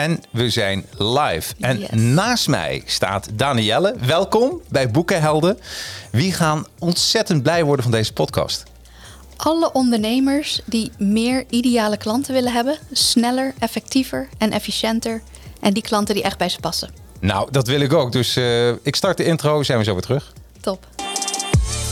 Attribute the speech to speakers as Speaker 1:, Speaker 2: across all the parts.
Speaker 1: En we zijn live. En
Speaker 2: Yes.
Speaker 1: naast mij staat Danielle. Welkom bij Boekenhelden. Wie gaan ontzettend blij worden van deze podcast?
Speaker 2: Alle ondernemers die meer ideale klanten willen hebben, sneller, effectiever en efficiënter. En die klanten die echt bij ze passen.
Speaker 1: Nou, dat wil ik ook. Dus eh, ik start de intro. Zijn we zo weer terug.
Speaker 2: Top.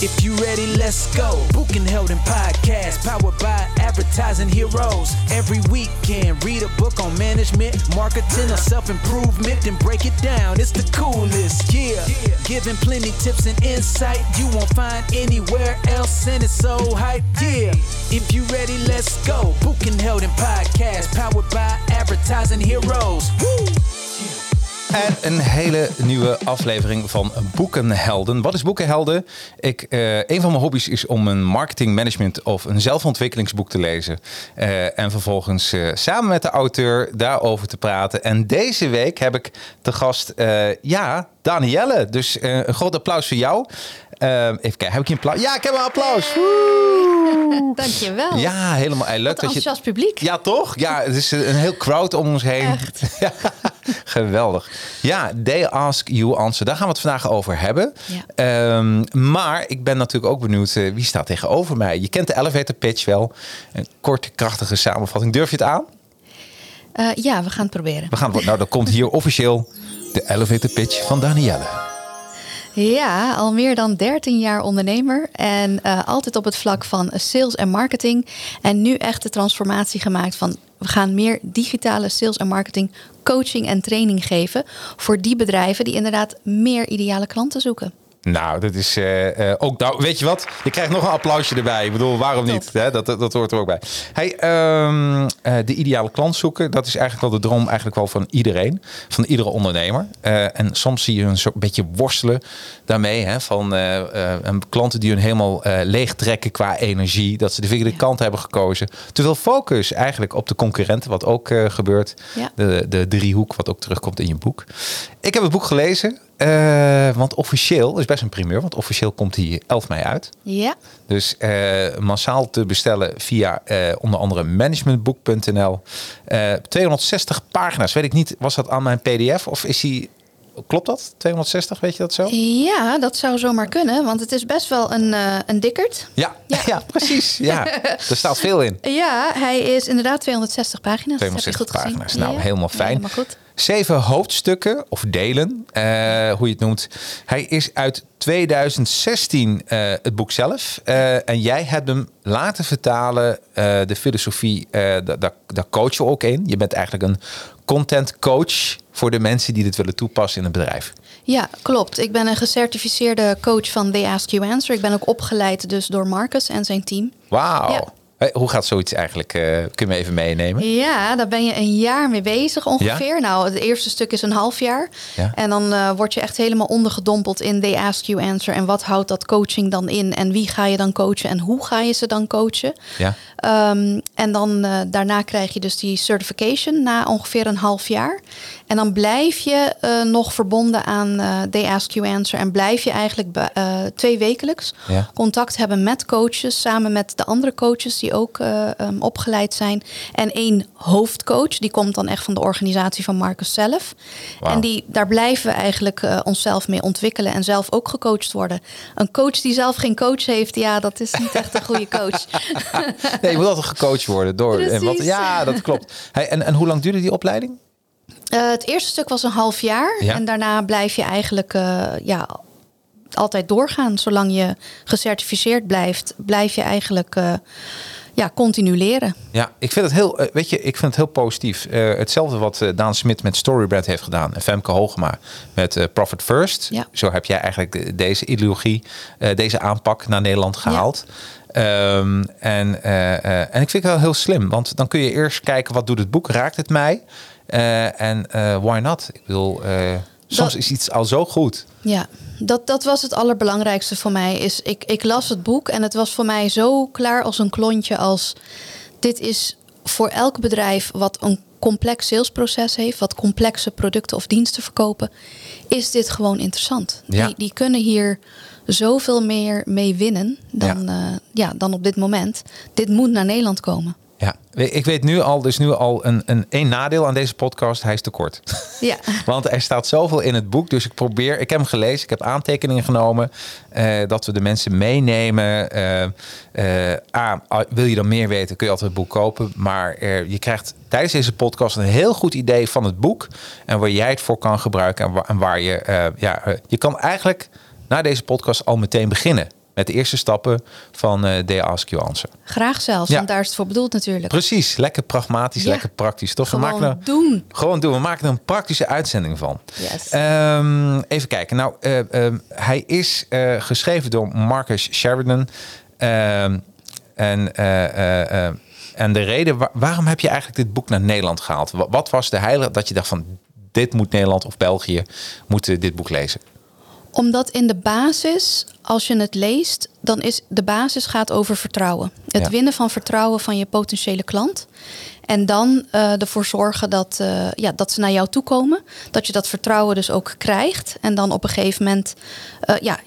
Speaker 3: If you ready, let's go. Book and Helden podcast, powered by advertising heroes. Every weekend, read a book on management, marketing, or self improvement, then break it down. It's the coolest, yeah. Giving plenty tips and insight you won't find anywhere else, and it's so hype, yeah. If you ready, let's go. Book and Helden podcast, powered by advertising heroes. Woo!
Speaker 1: En een hele nieuwe aflevering van Boekenhelden. Wat is Boekenhelden? Ik, eh, een van mijn hobby's is om een marketing management of een zelfontwikkelingsboek te lezen. Eh, en vervolgens eh, samen met de auteur daarover te praten. En deze week heb ik te gast, ja, Danielle. Dus een groot applaus voor jou. Eh, even kijken, heb ik een applaus? Ja, ik heb een applaus. Woe!
Speaker 2: Dankjewel.
Speaker 1: Ja, helemaal eh, leuk dat je.
Speaker 2: publiek.
Speaker 1: Ja, toch? Ja, het is een heel crowd om ons heen.
Speaker 2: Echt.
Speaker 1: Ja, geweldig. Ja, They Ask You Answer. Daar gaan we het vandaag over hebben.
Speaker 2: Ja.
Speaker 1: Ehm, maar ik ben natuurlijk ook benieuwd, eh, wie staat tegenover mij? Je kent de elevator pitch wel. Een korte, krachtige samenvatting. Durf je het aan?
Speaker 2: Eh, ja, we gaan het proberen.
Speaker 1: We gaan, nou, dan komt hier officieel de elevator pitch van Danielle.
Speaker 2: Ja, al meer dan 13 jaar ondernemer. En eh, altijd op het vlak van sales en marketing. En nu echt de transformatie gemaakt van we gaan meer digitale sales en marketing coaching en training geven. Voor die bedrijven die inderdaad meer ideale klanten zoeken.
Speaker 1: Nou, dat is eh, eh, ook. Nou, weet je wat? Je krijgt nog een applausje erbij. Ik bedoel, waarom
Speaker 2: Top.
Speaker 1: niet? Hè? Dat, dat, dat hoort er ook bij. Hey, ehm, eh, de ideale klant zoeken, dat is eigenlijk wel de droom eigenlijk wel van iedereen, van iedere ondernemer. En soms zie je een soort beetje worstelen daarmee, hè, van klanten die hun helemaal leeg trekken qua energie, dat ze de verkeerde kant hebben gekozen. Te veel focus eigenlijk op de concurrenten, wat ook gebeurt.
Speaker 2: Ja.
Speaker 1: De, de driehoek, wat ook terugkomt in je boek. Ik heb het boek gelezen. Eh, want officieel, is best een primeur, want officieel komt hij 11 mei uit.
Speaker 2: Ja,
Speaker 1: Dus eh, massaal te bestellen via eh, onder andere managementboek.nl. Eh 260 pagina's, weet ik niet, was dat aan mijn pdf of is hij, klopt dat? 260, weet je dat zo?
Speaker 2: ja dat zou zomaar kunnen. Want het is best wel een, een dikkerd.
Speaker 1: Ja, ja. precies. Ja. er staat veel in.
Speaker 2: Ja, hij is inderdaad 260 pagina's. Dat heb je
Speaker 1: 260
Speaker 2: goed gezien.
Speaker 1: pagina's. Nou,
Speaker 2: Ja,
Speaker 1: helemaal fijn.
Speaker 2: Helemaal goed.
Speaker 1: Zeven hoofdstukken of delen, eh, hoe je het noemt. Hij is uit 2016 eh, het boek zelf. Eh, en jij hebt hem laten vertalen. de filosofie, eh, da- da- daar coach je ook in. Je bent eigenlijk een content coach voor de mensen die dit willen toepassen in een bedrijf.
Speaker 2: Ja, klopt. Ik ben een gecertificeerde coach van They Ask You Answer. Ik ben ook opgeleid dus door Marcus en zijn team.
Speaker 1: Wauw.
Speaker 2: Ja.
Speaker 1: Hoe gaat zoiets eigenlijk? eh kun je me even meenemen?
Speaker 2: Ja, daar ben je een jaar mee bezig ongeveer. Nou, het eerste stuk is een half jaar.
Speaker 1: Ja.
Speaker 2: En dan eh, word je echt helemaal ondergedompeld in They Ask You Answer. En wat houdt dat coaching dan in? En wie ga je dan coachen? En hoe ga je ze dan coachen?
Speaker 1: Ja.
Speaker 2: Ehm, en dan eh, daarna krijg je dus die certification na ongeveer een half jaar. En dan blijf je nog verbonden aan They Ask You Answer. En blijf je eigenlijk twee wekelijks
Speaker 1: Ja.
Speaker 2: contact hebben met coaches. Samen met de andere coaches die ook eh, ehm, opgeleid zijn. En één hoofdcoach. Die komt dan echt van de organisatie van Marcus zelf. En die, daar blijven we eigenlijk eh, onszelf mee ontwikkelen. En zelf ook gecoacht worden. Een coach die zelf geen coach heeft. Ja, dat is niet echt een goede coach.
Speaker 1: Nee, je moet altijd gecoacht worden door. En wat, ja, dat klopt. Hey, en, en hoe lang duurde die opleiding?
Speaker 2: Eh, het eerste stuk was een half jaar.
Speaker 1: Ja.
Speaker 2: En daarna blijf je eigenlijk ja, altijd doorgaan. Zolang je gecertificeerd blijft, blijf je eigenlijk ja, continu leren.
Speaker 1: Ja, ik vind het heel, eh, weet je, ik vind het heel positief. Eh, hetzelfde wat eh, Daan Smit met Storybrand heeft gedaan en Femke Hogema met Profit First.
Speaker 2: Ja.
Speaker 1: Zo heb jij eigenlijk de- deze ideologie, deze aanpak naar Nederland gehaald. Ehm, en, en ik vind het wel heel slim, want dan kun je eerst kijken wat doet het boek, raakt het mij? En why not? Ik bedoel, eh, soms
Speaker 2: Dat-
Speaker 1: is iets al zo goed.
Speaker 2: Ja, dat, dat was het allerbelangrijkste voor mij. Is ik, ik las het boek en het was voor mij zo klaar als een klontje als dit is voor elk bedrijf wat een complex salesproces heeft, wat complexe producten of diensten verkopen, is dit gewoon interessant.
Speaker 1: Ja.
Speaker 2: Die, die kunnen hier zoveel meer mee winnen dan,
Speaker 1: Ja.
Speaker 2: ja, dan op dit moment. Dit moet naar Nederland komen.
Speaker 1: Ja, Ik weet nu al, dus nu al een, een één nadeel aan deze podcast. Hij is te kort.
Speaker 2: Ja.
Speaker 1: Want er staat zoveel in het boek. Dus ik probeer, ik heb hem gelezen, ik heb aantekeningen genomen. eh, dat we de mensen meenemen. Eh, eh, A, wil je dan meer weten, kun je altijd het boek kopen. Maar je krijgt tijdens deze podcast een heel goed idee van het boek. En waar jij het voor kan gebruiken. En waar, en waar je, ja, je kan eigenlijk na deze podcast al meteen beginnen. Met de eerste stappen van eh They Ask You Answer.
Speaker 2: Graag zelfs,
Speaker 1: Ja.
Speaker 2: want daar is het voor bedoeld natuurlijk.
Speaker 1: Precies, lekker pragmatisch,
Speaker 2: Ja.
Speaker 1: lekker praktisch. Toch?
Speaker 2: Gewoon
Speaker 1: we maken er,
Speaker 2: doen.
Speaker 1: Gewoon doen. We maken er een praktische uitzending van.
Speaker 2: Yes.
Speaker 1: Ehm, even kijken. Nou, eh, ehm, hij is eh, geschreven door Marcus Sheridan. Ehm, en, en de reden, wa- waarom heb je eigenlijk dit boek naar Nederland gehaald? Wa- Wat was de heilige dat je dacht van dit moet Nederland of België moeten dit boek lezen?
Speaker 2: Omdat in de basis, als je het leest, dan is de basis gaat over vertrouwen. Het
Speaker 1: Ja.
Speaker 2: winnen van vertrouwen van je potentiële klant. En dan eh, ervoor zorgen dat, eh, ja, dat ze naar jou toe komen. Dat je dat vertrouwen dus ook krijgt. En dan op een gegeven moment eh, ja,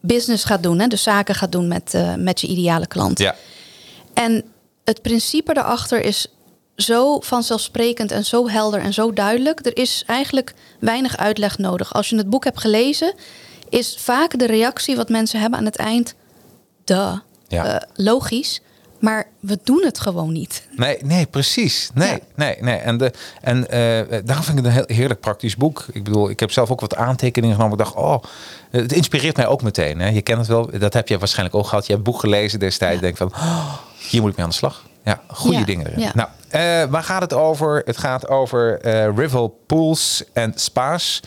Speaker 2: business gaat doen. Hè? Dus zaken gaat doen met, met je ideale klant.
Speaker 1: Ja,
Speaker 2: En het principe daarachter is zo vanzelfsprekend en zo helder en zo duidelijk. Er is eigenlijk weinig uitleg nodig. Als je het boek hebt gelezen, is vaak de reactie wat mensen hebben aan het eind... Duh,
Speaker 1: Ja.
Speaker 2: eh, logisch, maar we doen het gewoon niet.
Speaker 1: Nee, nee, precies. Nee,
Speaker 2: Ja.
Speaker 1: nee, nee. En, de, en eh, daarom vind ik het een heel heerlijk praktisch boek. Ik bedoel, ik heb zelf ook wat aantekeningen genomen. Ik dacht, oh, het inspireert mij ook meteen. Hè. Je kent het wel, dat heb je waarschijnlijk ook gehad. Je hebt boek gelezen destijds. Denk van, oh, hier moet ik mee aan de slag. Ja, goede
Speaker 2: Ja,
Speaker 1: dingen erin.
Speaker 2: ja.
Speaker 1: Nou, eh, waar gaat het over? Het gaat over eh Rival Pools en Spa's.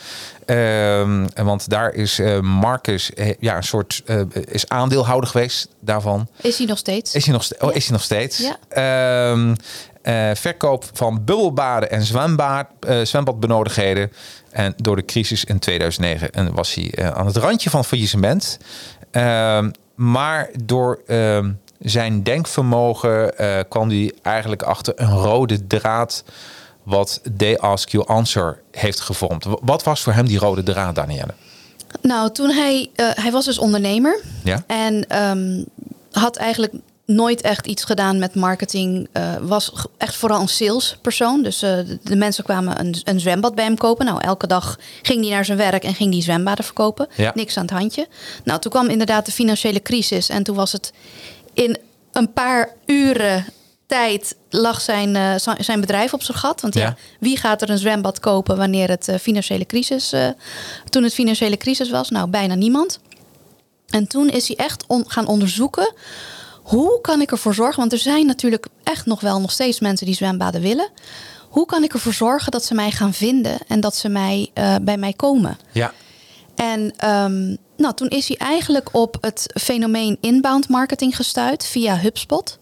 Speaker 1: Ehm, want daar is eh, Marcus ja, een soort is aandeelhouder geweest daarvan.
Speaker 2: Is hij nog steeds?
Speaker 1: Is hij nog, oh,
Speaker 2: Ja.
Speaker 1: is hij nog steeds?
Speaker 2: Ja.
Speaker 1: Ehm, eh, verkoop van bubbelbaden en zwembaad, eh, zwembadbenodigdheden. En door de crisis in 2009 en was hij aan het randje van faillissement. Ehm, maar door zijn denkvermogen eh, kwam hij eigenlijk achter een rode draad wat They Ask You Answer heeft gevormd. Wat was voor hem die rode draad, Danielle?
Speaker 2: Nou, toen hij, eh, hij was dus ondernemer.
Speaker 1: Ja?
Speaker 2: En ehm, had eigenlijk nooit echt iets gedaan met marketing. eh, was echt vooral een salespersoon. Dus de, de mensen kwamen een, een zwembad bij hem kopen. Nou, elke dag ging hij naar zijn werk en ging die zwembaden verkopen.
Speaker 1: Ja.
Speaker 2: Niks aan het handje. Nou, toen kwam inderdaad de financiële crisis. En toen was het in een paar uren tijd lag zijn, eh, zi- zijn bedrijf op zijn gat. Want ja.
Speaker 1: Ja.
Speaker 2: wie gaat er een zwembad kopen wanneer het eh, financiële crisis... eh, toen het financiële crisis was? Nou, bijna niemand. En toen is hij echt on- gaan onderzoeken. Hoe kan ik ervoor zorgen? Want er zijn natuurlijk echt nog wel nog steeds mensen die zwembaden willen. Hoe kan ik ervoor zorgen dat ze mij gaan vinden en dat ze mij, bij mij komen?
Speaker 1: Ja.
Speaker 2: En ehm, nou, toen is hij eigenlijk op het fenomeen inbound marketing gestuurd via HubSpot.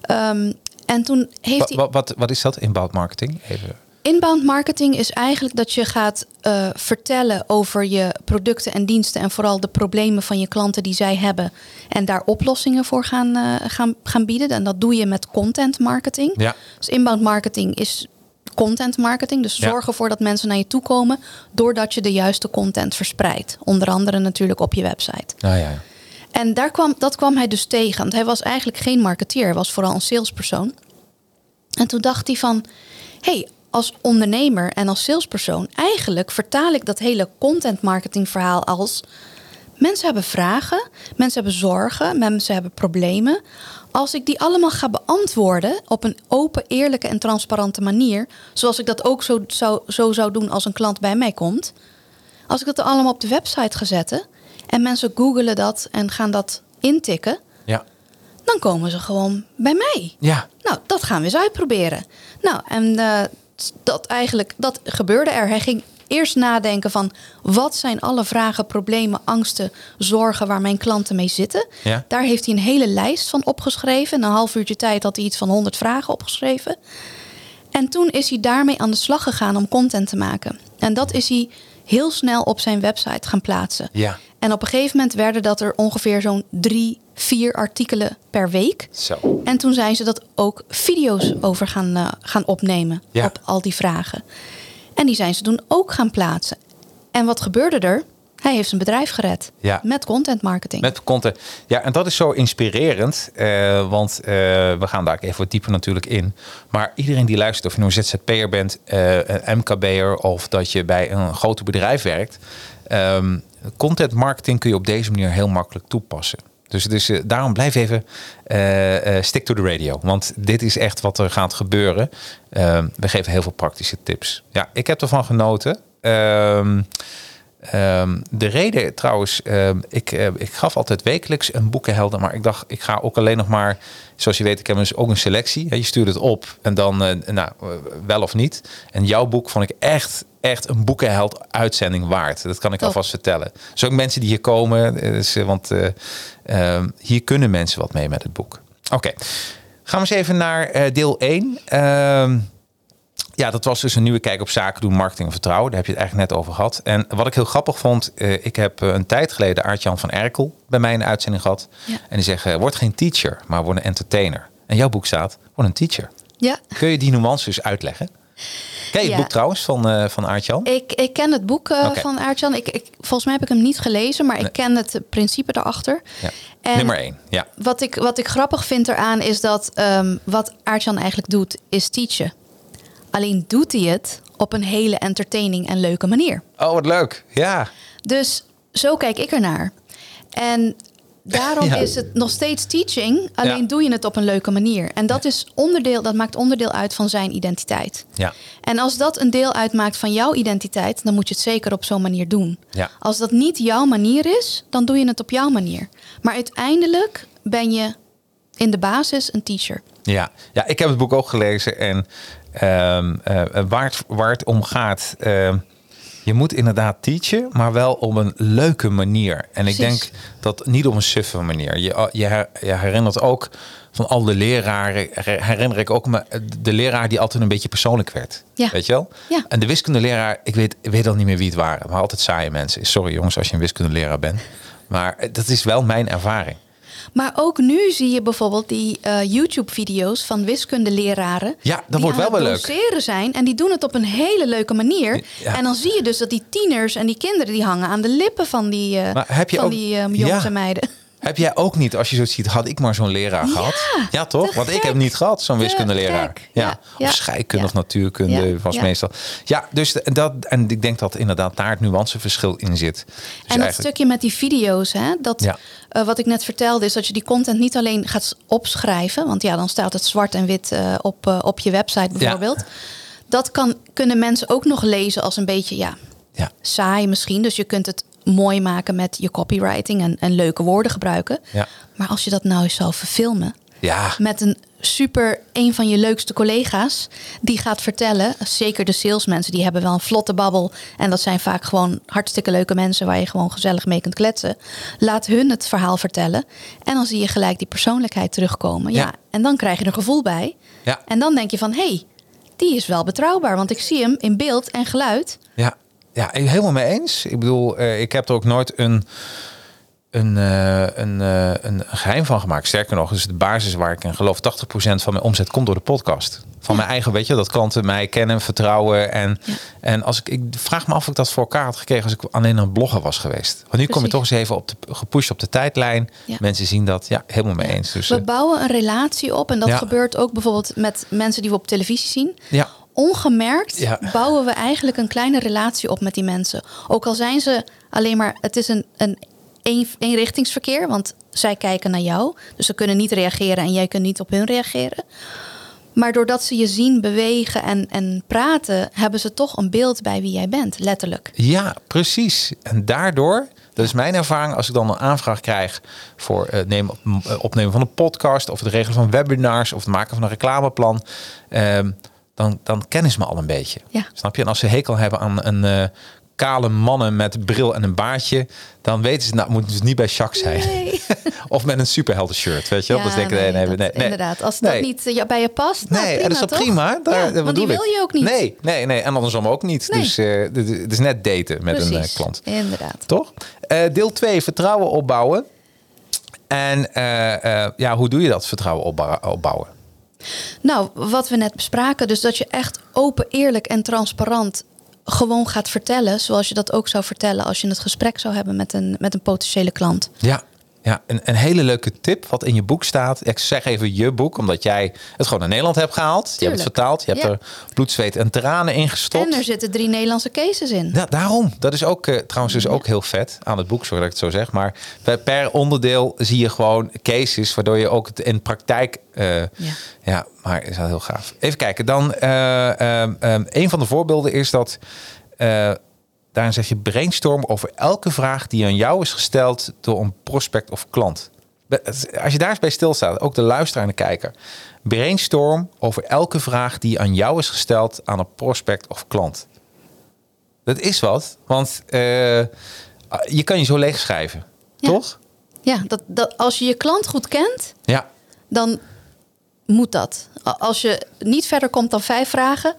Speaker 2: Ehm, en toen heeft
Speaker 1: Wat,
Speaker 2: hij.
Speaker 1: wat, wat, wat is dat, inbound marketing? Even.
Speaker 2: Inbound marketing is eigenlijk dat je gaat eh, vertellen over je producten en diensten en vooral de problemen van je klanten die zij hebben en daar oplossingen voor gaan, eh, gaan, gaan bieden. En dat doe je met content marketing.
Speaker 1: Ja.
Speaker 2: Dus inbound marketing is content marketing. Dus zorg ervoor dat mensen naar je toe komen doordat je de juiste content verspreidt. Onder andere natuurlijk op je website.
Speaker 1: Nou ja.
Speaker 2: En daar kwam, dat kwam hij dus tegen. Want hij was eigenlijk geen marketeer. Hij was vooral een salespersoon. En toen dacht hij van... hey, als ondernemer en als salespersoon... eigenlijk vertaal ik dat hele content marketing verhaal als... mensen hebben vragen, mensen hebben zorgen, mensen hebben problemen. Als ik die allemaal ga beantwoorden op een open, eerlijke en transparante manier... zoals ik dat ook zo zou, zo zou doen als een klant bij mij komt... als ik dat allemaal op de website ga zetten... en mensen googelen dat en gaan dat intikken...
Speaker 1: Ja.
Speaker 2: dan komen ze gewoon bij mij.
Speaker 1: Ja.
Speaker 2: Nou, dat gaan we eens uitproberen. Nou, en eh, dat eigenlijk, dat gebeurde er. Hij ging eerst nadenken van wat zijn alle vragen, problemen, angsten, zorgen waar mijn klanten mee zitten.
Speaker 1: Ja.
Speaker 2: Daar heeft hij een hele lijst van opgeschreven. In een half uurtje tijd had hij iets van 100 vragen opgeschreven. En toen is hij daarmee aan de slag gegaan om content te maken. En dat is hij heel snel op zijn website gaan plaatsen.
Speaker 1: Ja.
Speaker 2: En op een gegeven moment werden dat er ongeveer zo'n drie, vier artikelen per week.
Speaker 1: Zo.
Speaker 2: En toen zijn ze dat ook video's over gaan, eh, gaan opnemen
Speaker 1: Ja.
Speaker 2: op al die vragen. En die zijn ze toen ook gaan plaatsen. En wat gebeurde er? Hij heeft zijn bedrijf gered.
Speaker 1: Ja.
Speaker 2: Met content marketing.
Speaker 1: Met content. Ja, en dat is zo inspirerend. eh, want eh, we gaan daar even wat dieper natuurlijk in. Maar iedereen die luistert, of je nou een ZZP'er bent, eh, een MKB'er of dat je bij een groot bedrijf werkt. ehm, content marketing kun je op deze manier heel makkelijk toepassen. Dus, dus daarom blijf even eh, eh, stick to the radio. Want dit is echt wat er gaat gebeuren. Ehm, we geven heel veel praktische tips. Ja, ik heb ervan genoten. Ehm, Ehm, de reden trouwens, ik, ik gaf altijd wekelijks een boekenhelden, maar ik dacht, ik ga ook alleen nog maar, zoals je weet, ik heb dus ook een selectie. Je stuurt het op en dan, nou, wel of niet. En jouw boek vond ik echt, echt een boekenheld uitzending waard. Dat kan ik
Speaker 2: Top.
Speaker 1: alvast vertellen. Dus ook mensen die hier komen, dus, want eh, ehm, hier kunnen mensen wat mee met het boek. Oké, gaan we eens even naar eh, deel 1. Ehm ja, dat was dus een nieuwe kijk op zaken doen, marketing en vertrouwen. Daar heb je het eigenlijk net over gehad. En wat ik heel grappig vond, ik heb een tijd geleden Aart-Jan van Erkel bij mij in de uitzending gehad.
Speaker 2: Ja.
Speaker 1: En die zegt, eh, word geen teacher, maar word een entertainer. En jouw boek staat, word een teacher.
Speaker 2: Ja,
Speaker 1: Kun je die nuances uitleggen? Ken je het boek trouwens van, eh van Aart-Jan?
Speaker 2: ik, ik ken het boek eh, van Aartjan. Ik, ik, volgens mij heb ik hem niet gelezen, maar
Speaker 1: Nee.
Speaker 2: ik ken het principe daarachter.
Speaker 1: Ja.
Speaker 2: En
Speaker 1: Nummer 1, ja.
Speaker 2: Wat ik, wat ik grappig vind eraan is dat ehm, wat Aartjan eigenlijk doet, is teachen. Alleen doet hij het op een hele entertaining en leuke manier.
Speaker 1: Oh, wat leuk. Ja.
Speaker 2: Dus zo kijk ik ernaar. En daarom
Speaker 1: Ja.
Speaker 2: is het nog steeds teaching, alleen
Speaker 1: Ja.
Speaker 2: doe je het op een leuke manier. En dat, is onderdeel, dat maakt onderdeel uit van zijn identiteit.
Speaker 1: Ja.
Speaker 2: En als dat een deel uitmaakt van jouw identiteit, dan moet je het zeker op zo'n manier doen.
Speaker 1: Ja.
Speaker 2: Als dat niet jouw manier is, dan doe je het op jouw manier. Maar uiteindelijk ben je in de basis een teacher.
Speaker 1: Ja, ja ik heb het boek ook gelezen. En ehm, eh, waar, het, waar het om gaat. ehm, je moet inderdaad teachen, maar wel op een leuke manier. En ik
Speaker 2: Precies.
Speaker 1: denk dat niet op een suffe manier. Je, je, her- je herinnert ook van al de leraren. Herinner ik ook me de leraar die altijd een beetje persoonlijk werd.
Speaker 2: Ja.
Speaker 1: Weet je wel?
Speaker 2: Ja.
Speaker 1: En de wiskundeleraar, ik weet, ik weet al niet meer wie het waren. Maar altijd saaie mensen. Sorry jongens als je een wiskundeleraar bent. Maar eh, dat is wel mijn ervaring.
Speaker 2: Maar ook nu zie je bijvoorbeeld die eh, YouTube-video's van wiskundeleraren.
Speaker 1: Ja, dat
Speaker 2: die
Speaker 1: wordt wel
Speaker 2: aan
Speaker 1: wel
Speaker 2: het
Speaker 1: leuk.
Speaker 2: zijn en die doen het op een hele leuke manier.
Speaker 1: Ja.
Speaker 2: En dan zie je dus dat die tieners en die kinderen die hangen aan de lippen van die, eh,
Speaker 1: Maar heb je
Speaker 2: van
Speaker 1: ook-
Speaker 2: die eh, jongens
Speaker 1: Ja.
Speaker 2: en meiden.
Speaker 1: Heb jij ook niet, als je zo ziet, had ik maar zo'n leraar gehad? Ja, toch? Want ik heb niet gehad, zo'n wiskundeleraar. Ja.
Speaker 2: Ja,
Speaker 1: Of scheikunde of natuurkunde was meestal. Ja, dus dat, en ik denk dat inderdaad daar het nuanceverschil in zit. Dus
Speaker 2: en dat
Speaker 1: eigenlijk-
Speaker 2: stukje met die video's, hè, dat, eh, wat ik net vertelde, is dat je die content niet alleen gaat opschrijven. Want ja, dan staat het zwart en wit eh, op, eh, op je website bijvoorbeeld. Dat kan, kunnen mensen ook nog lezen als een beetje ja,
Speaker 1: Ja,
Speaker 2: saai misschien. Dus je kunt het mooi maken met je copywriting en, en leuke woorden gebruiken.
Speaker 1: Ja.
Speaker 2: Maar als je dat nou eens zou verfilmen
Speaker 1: ja,
Speaker 2: met een super, een van je leukste collega's, die gaat vertellen, zeker de salesmensen, die hebben wel een vlotte babbel. En dat zijn vaak gewoon hartstikke leuke mensen waar je gewoon gezellig mee kunt kletsen. Laat hun het verhaal vertellen. En dan zie je gelijk die persoonlijkheid terugkomen. Ja.
Speaker 1: Ja.
Speaker 2: En dan krijg je er een gevoel bij.
Speaker 1: Ja.
Speaker 2: En dan denk je van, hé, hey, die is wel betrouwbaar. Want ik zie hem in beeld en geluid.
Speaker 1: ja, ja, helemaal mee eens. Ik bedoel, eh, ik heb er ook nooit een, een, eh, een, eh, een geheim van gemaakt. Sterker nog, is de basis waar ik in geloof 80% van mijn omzet komt door de podcast. Van mijn eigen, weet je, dat klanten mij kennen, vertrouwen. En,
Speaker 2: Ja.
Speaker 1: en als ik, ik vraag me af of ik dat voor elkaar had gekregen als ik alleen een blogger was geweest. Want nu kom je toch eens even op de, gepusht op de tijdlijn.
Speaker 2: Ja.
Speaker 1: Mensen zien dat, ja, helemaal mee eens. Dus,
Speaker 2: We bouwen een relatie op. En dat gebeurt ook bijvoorbeeld met mensen die we op televisie zien.
Speaker 1: ja,
Speaker 2: Ongemerkt
Speaker 1: Ja.
Speaker 2: bouwen we eigenlijk een kleine relatie op met die mensen. Ook al zijn ze alleen maar, het is een, een een, eenrichtingsverkeer, want zij kijken naar jou. Dus ze kunnen niet reageren en jij kunt niet op hun reageren. Maar doordat ze je zien bewegen en, en praten, hebben ze toch een beeld bij wie jij bent, letterlijk.
Speaker 1: Ja, precies. En daardoor, dat is mijn ervaring, als ik dan een aanvraag krijg voor het nemen, opnemen van een podcast of het regelen van webinars of het maken van een reclameplan, ehm, dan, dan kennen ze me al een beetje.
Speaker 2: Ja.
Speaker 1: Snap je? En als ze hekel hebben aan een eh, kale mannen met bril en een baardje, dan weten ze, nou, moet dus niet bij Jacques zijn.
Speaker 2: Nee.
Speaker 1: of met een superhelden shirt, weet je wel?
Speaker 2: Ja,
Speaker 1: Dus denken, nee, nee,
Speaker 2: dat-
Speaker 1: nee, nee.
Speaker 2: Inderdaad, als dat niet eh, bij je past, nou,
Speaker 1: Nee,
Speaker 2: prima,
Speaker 1: en dat is
Speaker 2: toch?
Speaker 1: prima. Daar,
Speaker 2: Ja,
Speaker 1: dat
Speaker 2: want die wil je ook niet.
Speaker 1: Nee, nee, nee. En andersom ook niet. Dus eh, dit is net daten met een klant.
Speaker 2: inderdaad.
Speaker 1: Toch? Deel 2, vertrouwen opbouwen. En ja, hoe doe je dat, vertrouwen opbou- opbouwen?
Speaker 2: Nou, wat we net bespraken, dus dat je echt open, eerlijk en transparant gewoon gaat vertellen zoals je dat ook zou vertellen als je het gesprek zou hebben met een, met een potentiële klant.
Speaker 1: Ja, ja, een, een hele leuke tip wat in je boek staat. Ik zeg even je boek, omdat jij het gewoon naar Nederland hebt gehaald. Je hebt het vertaald. Je hebt er bloed, zweet en tranen in gestopt.
Speaker 2: En er zitten drie Nederlandse cases in.
Speaker 1: Ja, daarom. Dat is ook eh, trouwens dus ook heel vet aan het boek, sorry dat ik het zo zeg. Maar per, onderdeel zie je gewoon cases, waardoor je ook het in praktijk. eh, ja.
Speaker 2: Ja.
Speaker 1: maar is wel heel gaaf. Even kijken. Dan eh, een van de voorbeelden is dat. Daarin zeg je brainstorm over elke vraag die aan jou is gesteld door een prospect of klant. Als je daar eens bij stilstaat, ook de luisteraar en de kijker. Brainstorm over elke vraag die aan jou is gesteld aan een prospect of klant. Dat is wat, want eh, je kan je zo leeg schrijven,
Speaker 2: Ja.
Speaker 1: toch?
Speaker 2: Ja, dat, dat, als je je klant goed kent,
Speaker 1: Ja.
Speaker 2: dan moet dat. Als je niet verder komt dan vijf vragen,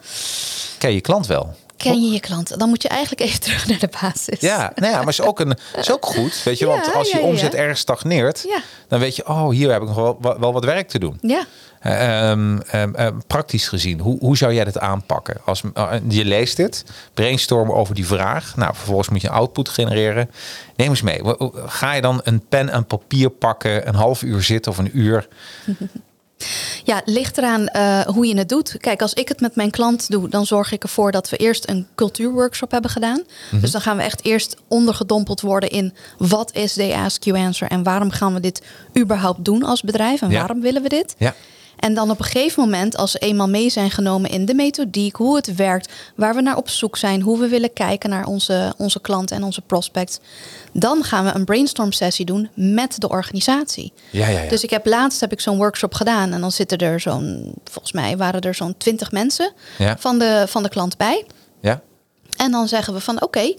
Speaker 1: Ken je klant wel?
Speaker 2: Ken je je klant. Dan moet je eigenlijk even terug naar de basis.
Speaker 1: Ja, nou ja, maar is ook, een, is ook goed, weet je, want als je
Speaker 2: ja,
Speaker 1: omzet ergens stagneert,
Speaker 2: Ja.
Speaker 1: dan weet je, oh, hier heb ik nog wel, wel, wat werk te doen.
Speaker 2: Ja.
Speaker 1: Ehm, ehm, ehm, praktisch gezien, hoe, hoe zou jij dit aanpakken? Als uh, je leest dit, brainstormen over die vraag. Nou, vervolgens moet je een output genereren. Neem eens mee. Ga je dan een pen en papier pakken, een half uur zitten of een uur?
Speaker 2: Ja, het ligt eraan eh, hoe je het doet. Kijk, als ik het met mijn klant doe, dan zorg ik ervoor dat we eerst een cultuurworkshop hebben gedaan.
Speaker 1: Mhm.
Speaker 2: Dus dan gaan we echt eerst ondergedompeld worden in wat is de Ask You Answer en waarom gaan we dit überhaupt doen als bedrijf en
Speaker 1: Ja.
Speaker 2: waarom willen we dit?
Speaker 1: Ja.
Speaker 2: En dan op een gegeven moment, als ze eenmaal mee zijn genomen in de methodiek, hoe het werkt, waar we naar op zoek zijn, hoe we willen kijken naar onze, onze klanten en onze prospects, dan gaan we een brainstorm sessie doen met de organisatie.
Speaker 1: Ja, ja, ja.
Speaker 2: Dus ik heb laatst heb ik zo'n workshop gedaan en dan zitten er zo'n, volgens mij waren er zo'n twintig mensen
Speaker 1: Ja.
Speaker 2: van, de, van de klant bij.
Speaker 1: Ja?
Speaker 2: En dan zeggen we van oké,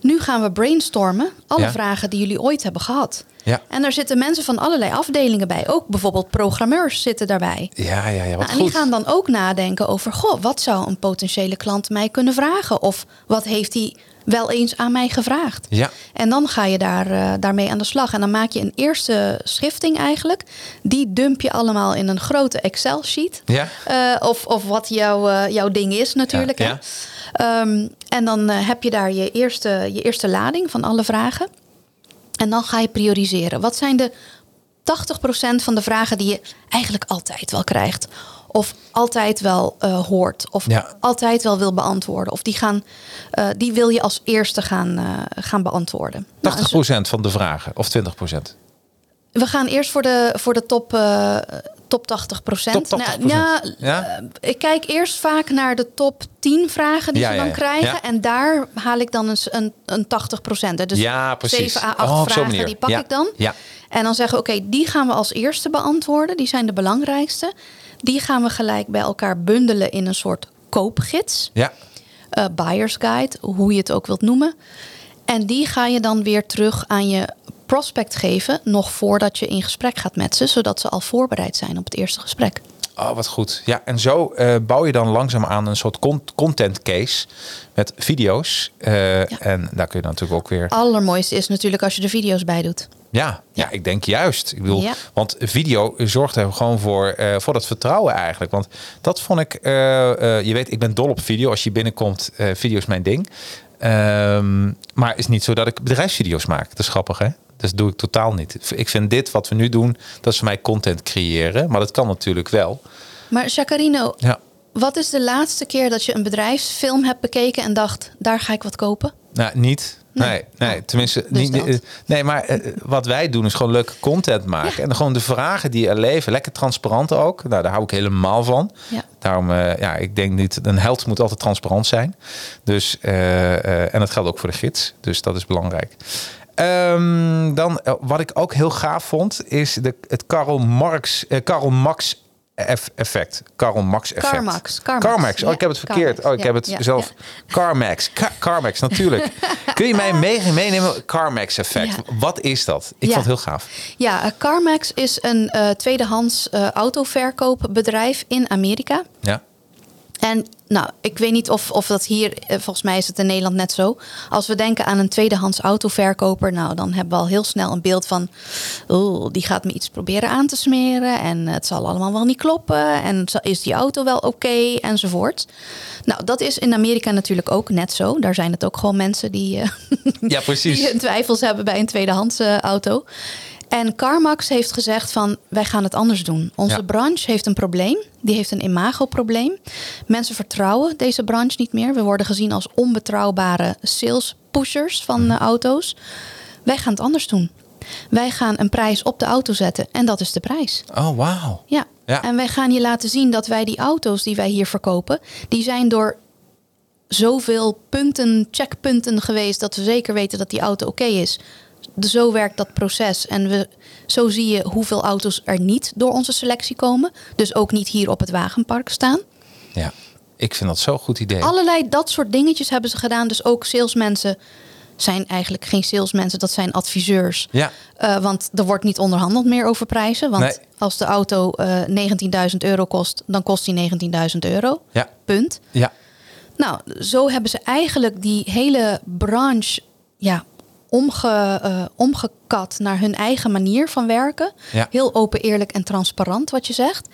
Speaker 2: nu gaan we brainstormen alle
Speaker 1: Ja.
Speaker 2: vragen die jullie ooit hebben gehad.
Speaker 1: Ja.
Speaker 2: En er zitten mensen van allerlei afdelingen bij. Ook bijvoorbeeld programmeurs zitten daarbij.
Speaker 1: Ja, ja, ja, wat
Speaker 2: Nou, en die gaan dan ook nadenken over, goh, wat zou een potentiële klant mij kunnen vragen? Of wat heeft hij wel eens aan mij gevraagd?
Speaker 1: Ja.
Speaker 2: En dan ga je daar, eh, daarmee aan de slag. En dan maak je een eerste schifting eigenlijk. Die dump je allemaal in een grote Excel-sheet.
Speaker 1: Ja.
Speaker 2: Eh, of, of wat jouw, eh, jouw ding is natuurlijk.
Speaker 1: Ja,
Speaker 2: hè.
Speaker 1: ja.
Speaker 2: Ehm, en dan heb je daar je eerste, je eerste lading van alle vragen. En dan ga je prioriseren. Wat zijn de 80% van de vragen die je eigenlijk altijd wel krijgt? Of altijd wel eh, hoort? Of
Speaker 1: Ja.
Speaker 2: altijd wel wil beantwoorden? Of die, gaan, eh, die wil je als eerste gaan, eh, gaan beantwoorden? Nou, en
Speaker 1: 80% van de vragen, of 20%?
Speaker 2: we gaan eerst voor de, voor de top, top 80 procent.
Speaker 1: Top 80%.
Speaker 2: ja,
Speaker 1: Ja?
Speaker 2: eh, ik kijk eerst vaak naar de top 10 vragen die
Speaker 1: Ja,
Speaker 2: ze dan krijgen. En daar haal ik dan eens een, een 80 procent. Dus
Speaker 1: Ja, precies.
Speaker 2: 7 à 8
Speaker 1: Oh, op zo'n
Speaker 2: vragen, die pak ik dan.
Speaker 1: Ja.
Speaker 2: En dan zeggen we, oké, die gaan we als eerste beantwoorden. Die zijn de belangrijkste. Die gaan we gelijk bij elkaar bundelen in een soort koopgids.
Speaker 1: Ja.
Speaker 2: eh, buyer's guide, hoe je het ook wilt noemen. En die ga je dan weer terug aan je prospect geven, nog voordat je in gesprek gaat met ze, zodat ze al voorbereid zijn op het eerste gesprek.
Speaker 1: Oh, wat goed. Ja, en zo eh, bouw je dan langzaam aan een soort con- content case met video's. Eh, En daar kun je dan natuurlijk ook weer.
Speaker 2: Allermooiste is natuurlijk als je er video's bij doet.
Speaker 1: Ja, ja, ik denk juist. Ik bedoel,
Speaker 2: Ja.
Speaker 1: want video zorgt er gewoon voor, eh, voor dat vertrouwen eigenlijk. Want dat vond ik, je weet, ik ben dol op video. Als je binnenkomt, video is mijn ding. Ehm, maar het is niet zo dat ik bedrijfsvideo's maak. Dat is grappig, hè? Dus dat doe ik totaal niet. Ik vind dit wat we nu doen, dat is voor mij content creëren. Maar dat kan natuurlijk wel.
Speaker 2: Maar Jacarino,
Speaker 1: Ja.
Speaker 2: wat is de laatste keer dat je een bedrijfsfilm hebt bekeken en dacht, daar ga ik wat kopen?
Speaker 1: Nou, niet. Nee,
Speaker 2: Nee.
Speaker 1: nee,
Speaker 2: Oh,
Speaker 1: tenminste,
Speaker 2: dus
Speaker 1: niet, nee, maar eh, wat wij doen is gewoon leuke content maken.
Speaker 2: Ja.
Speaker 1: En dan gewoon de vragen die er leven, lekker transparant ook. Nou, daar hou ik helemaal van.
Speaker 2: Ja.
Speaker 1: Daarom, eh, ja, ik denk niet, een held moet altijd transparant zijn. Dus, eh, en dat geldt ook voor de gids. Dus dat is belangrijk. Ehm, dan, eh, wat ik ook heel gaaf vond, is de, het Karl Marx, eh, Karl Max eff- effect. Karl Max effect.
Speaker 2: Carmax, Carmax.
Speaker 1: Carmax. Oh, ik heb het verkeerd.
Speaker 2: Carmax.
Speaker 1: Oh, ik heb het
Speaker 2: ja,
Speaker 1: zelf.
Speaker 2: ja.
Speaker 1: Carmax. Ca- Carmax, natuurlijk. Kun je mij mee- meenemen? Carmax effect.
Speaker 2: Ja.
Speaker 1: Wat is dat? Ik vond het heel gaaf.
Speaker 2: Ja, eh, CarMax is een eh, tweedehands eh, autoverkoopbedrijf in Amerika.
Speaker 1: Ja.
Speaker 2: En nou, ik weet niet of, of dat hier, eh, volgens mij is het in Nederland net zo. Als we denken aan een tweedehands autoverkoper, nou, dan hebben we al heel snel een beeld van, oh, die gaat me iets proberen aan te smeren en het zal allemaal wel niet kloppen en is die auto wel oké enzovoort. Nou, dat is in Amerika natuurlijk ook net zo. Daar zijn het ook gewoon mensen die, eh,
Speaker 1: Ja, precies.
Speaker 2: die twijfels hebben bij een tweedehands eh, auto. En CarMax heeft gezegd van wij gaan het anders doen. Onze
Speaker 1: Ja.
Speaker 2: branche heeft een probleem. Die heeft een imagoprobleem. Mensen vertrouwen deze branche niet meer. We worden gezien als onbetrouwbare sales pushers van
Speaker 1: Mhm.
Speaker 2: auto's. Wij gaan het anders doen. Wij gaan een prijs op de auto zetten en dat is de prijs.
Speaker 1: Oh, wauw.
Speaker 2: Ja.
Speaker 1: Ja.
Speaker 2: En wij gaan je laten zien dat wij die auto's die wij hier verkopen, die zijn door zoveel punten, checkpunten geweest dat we zeker weten dat die auto oké is. Zo werkt dat proces. En we, zo zie je hoeveel auto's er niet door onze selectie komen. Dus ook niet hier op het wagenpark staan.
Speaker 1: Ja, ik vind dat zo'n goed idee.
Speaker 2: Allerlei dat soort dingetjes hebben ze gedaan. Dus ook salesmensen zijn eigenlijk geen salesmensen, dat zijn adviseurs.
Speaker 1: Ja.
Speaker 2: Eh, want er wordt niet onderhandeld meer over prijzen. Want
Speaker 1: Nee.
Speaker 2: als de auto eh 19.000 euro kost, dan kost die 19.000 euro.
Speaker 1: Ja.
Speaker 2: Punt.
Speaker 1: Ja.
Speaker 2: Nou, zo hebben ze eigenlijk die hele branche ja, omge, eh, omgekat naar hun eigen manier van werken.
Speaker 1: Ja.
Speaker 2: Heel open, eerlijk en transparant wat je zegt.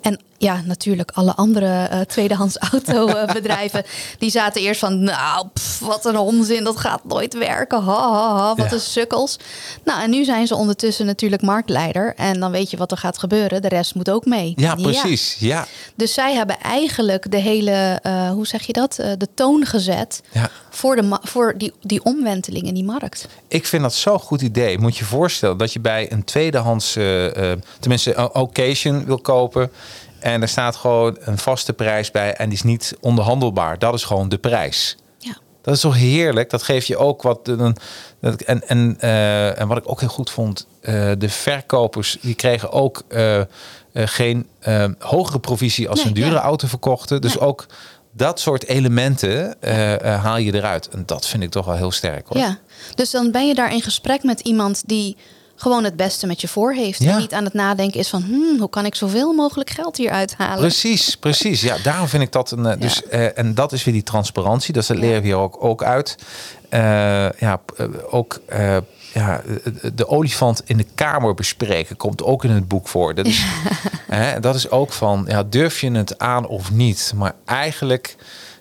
Speaker 2: En ja, natuurlijk alle andere eh, tweedehands autobedrijven... die zaten eerst van, nou, pff, wat een onzin, dat gaat nooit werken. Ha, ha, ha, wat
Speaker 1: Ja.
Speaker 2: een sukkels. Nou, en nu zijn ze ondertussen natuurlijk marktleider. En dan weet je wat er gaat gebeuren. De rest moet ook mee.
Speaker 1: Ja, precies. Ja.
Speaker 2: Dus zij hebben eigenlijk de hele, eh, hoe zeg je dat, Eh, de toon gezet
Speaker 1: Ja.
Speaker 2: voor, de voor die, die omwenteling in die markt.
Speaker 1: Ik vind dat zo'n goed idee. Moet je voorstellen dat je bij een tweedehands, eh, eh, tenminste, een occasion wil kopen. En er staat gewoon een vaste prijs bij en die is niet onderhandelbaar. Dat is gewoon de prijs.
Speaker 2: Ja.
Speaker 1: Dat is toch heerlijk? Dat geeft je ook wat. Een, dat- en, en, eh, en wat ik ook heel goed vond, eh, de verkopers die kregen ook eh, eh, geen eh, hogere provisie als
Speaker 2: Nee,
Speaker 1: ze een dure
Speaker 2: ja.
Speaker 1: auto verkochten. Dus
Speaker 2: Nee.
Speaker 1: ook dat soort elementen eh, eh, haal je eruit. En dat vind ik toch wel heel sterk hoor.
Speaker 2: ja, dus dan ben je daar in gesprek met iemand die gewoon het beste met je voor heeft.
Speaker 1: Ja.
Speaker 2: En niet aan het nadenken is van, hmm, hoe kan ik zoveel mogelijk geld hier uithalen?
Speaker 1: Precies, precies. Ja, daarom vind ik dat een. eh, Dus, eh, en dat is weer die transparantie. Dus dat leren we hier ook, ook uit. Eh, ja, ook ja, de- de olifant in de kamer bespreken komt ook in het boek voor. Dat is, hè, dat is ook van, ja, durf je het aan of niet? Maar eigenlijk,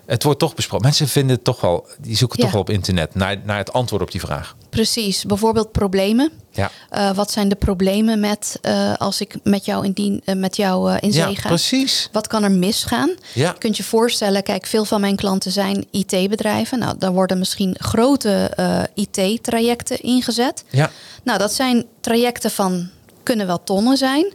Speaker 1: het wordt toch besproken. Mensen vinden het toch wel, die zoeken
Speaker 2: Ja.
Speaker 1: toch wel op internet naar, naar het antwoord op die vraag.
Speaker 2: Precies, bijvoorbeeld problemen.
Speaker 1: Ja,
Speaker 2: Eh, wat zijn de problemen met eh, als ik met jou in, dien, eh, met jou in zee
Speaker 1: ja
Speaker 2: ga?
Speaker 1: precies.
Speaker 2: Wat kan er misgaan?
Speaker 1: Ja.
Speaker 2: Je kunt je voorstellen, kijk, veel van mijn klanten zijn IT-bedrijven. Nou, daar worden misschien grote IT-trajecten ingezet.
Speaker 1: Ja,
Speaker 2: Nou, dat zijn trajecten van kunnen wel tonnen zijn.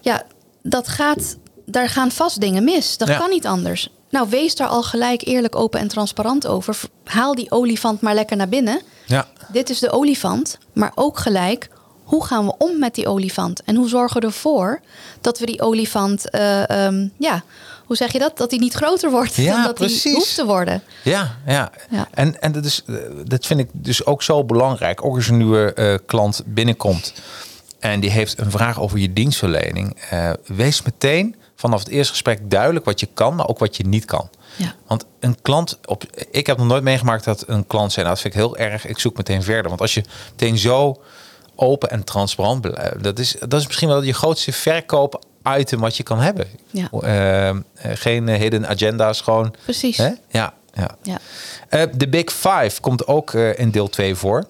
Speaker 2: Ja, dat gaat, daar gaan vast dingen mis. Dat
Speaker 1: Ja.
Speaker 2: kan niet anders. Nou, wees daar al gelijk eerlijk, open en transparant over. Haal die olifant maar lekker naar binnen.
Speaker 1: ja.
Speaker 2: Dit is de olifant, maar ook gelijk. Hoe gaan we om met die olifant? En hoe zorgen we ervoor dat we die olifant, eh, ehm, ja, hoe zeg je dat? Dat die niet groter wordt
Speaker 1: Ja,
Speaker 2: dan dat die hoeft te worden.
Speaker 1: Ja, ja.
Speaker 2: Ja.
Speaker 1: En, en dat, is, eh, dat vind ik dus ook zo belangrijk. Ook als een nieuwe eh, klant binnenkomt en die heeft een vraag over je dienstverlening. wees meteen vanaf het eerste gesprek duidelijk wat je kan, maar ook wat je niet kan.
Speaker 2: Ja.
Speaker 1: Want een klant, op, ik heb nog nooit meegemaakt dat een klant zei, nou dat vind ik heel erg, ik zoek meteen verder. Want als je meteen zo open en transparant blijft, dat is, dat is misschien wel je grootste verkoop item wat je kan hebben.
Speaker 2: Ja.
Speaker 1: Eh, eh, geen eh, hidden agenda's, gewoon.
Speaker 2: Precies.
Speaker 1: Hè? Ja, ja.
Speaker 2: Ja.
Speaker 1: Eh, De Big Five komt ook eh, in deel 2 voor.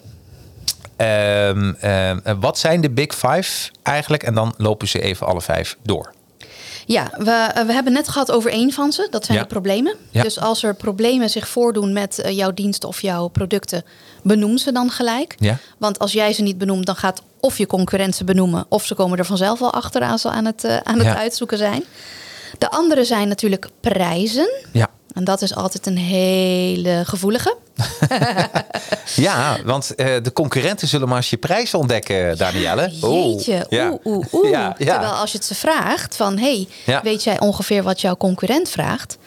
Speaker 1: Ehm, ehm, eh, wat zijn de Big Five eigenlijk? En dan lopen ze even alle vijf door.
Speaker 2: Ja, we, eh, we hebben net gehad over één van ze. Dat zijn
Speaker 1: Ja.
Speaker 2: de problemen.
Speaker 1: Ja.
Speaker 2: Dus als er problemen zich voordoen met eh, jouw dienst of jouw producten, benoem ze dan gelijk.
Speaker 1: Ja.
Speaker 2: Want als jij ze niet benoemt, dan gaat of je concurrent ze benoemen, of ze komen er vanzelf wel achteraan ze aan het, eh, aan het uitzoeken zijn. De andere zijn natuurlijk prijzen.
Speaker 1: Ja.
Speaker 2: En dat is altijd een hele gevoelige.
Speaker 1: Ja, want eh, de concurrenten zullen maar eens je prijs ontdekken, Danielle.
Speaker 2: Jeetje, oeh, oeh, oeh.
Speaker 1: Ja, ja.
Speaker 2: Terwijl als je het ze vraagt van... hey, weet jij ongeveer wat jouw concurrent vraagt?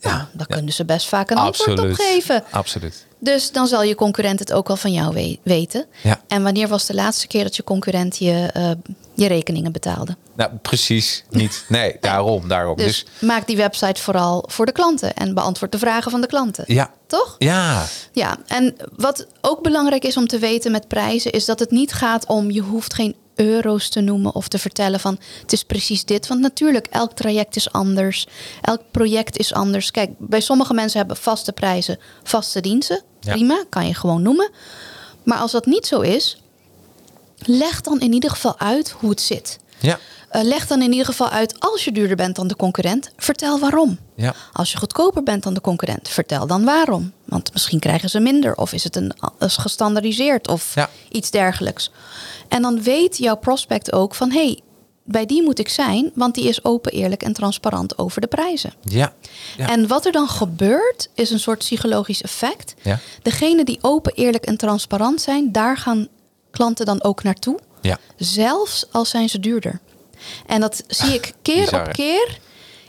Speaker 2: Nou,
Speaker 1: Ja,
Speaker 2: dan
Speaker 1: ja.
Speaker 2: kunnen ze best vaak een antwoord op
Speaker 1: Absoluut.
Speaker 2: geven.
Speaker 1: Absoluut.
Speaker 2: Dus dan zal je concurrent het ook wel van jou we- weten.
Speaker 1: Ja.
Speaker 2: En wanneer was de laatste keer dat je concurrent je eh, je rekeningen betaalde.
Speaker 1: Nou, precies niet. Nee, daarom, daarom.
Speaker 2: Dus,
Speaker 1: Dus,
Speaker 2: maak die website vooral voor de klanten en beantwoord de vragen van de klanten.
Speaker 1: ja.
Speaker 2: Toch?
Speaker 1: Ja,
Speaker 2: Ja, en wat ook belangrijk is om te weten met prijzen, is dat het niet gaat om je hoeft geen euro's te noemen of te vertellen van het is precies dit. Want natuurlijk, elk traject is anders. Elk project is anders. Kijk, bij sommige mensen hebben vaste prijzen, vaste diensten.
Speaker 1: Ja.
Speaker 2: Prima, kan je gewoon noemen. Maar als dat niet zo is, leg dan in ieder geval uit hoe het zit.
Speaker 1: ja,
Speaker 2: Eh, leg dan in ieder geval uit, als je duurder bent dan de concurrent, vertel waarom.
Speaker 1: ja.
Speaker 2: Als je goedkoper bent dan de concurrent, vertel dan waarom. Want misschien krijgen ze minder, of is het een, is gestandardiseerd of
Speaker 1: Ja.
Speaker 2: iets dergelijks. En dan weet jouw prospect ook van hé, hey, bij die moet ik zijn, want die is open, eerlijk en transparant over de prijzen.
Speaker 1: Ja. Ja.
Speaker 2: En wat er dan gebeurt, is een soort psychologisch effect.
Speaker 1: Ja.
Speaker 2: Degene die open, eerlijk en transparant zijn, daar gaan klanten dan ook naartoe.
Speaker 1: Ja.
Speaker 2: Zelfs al zijn ze duurder. En dat zie ik keer op keer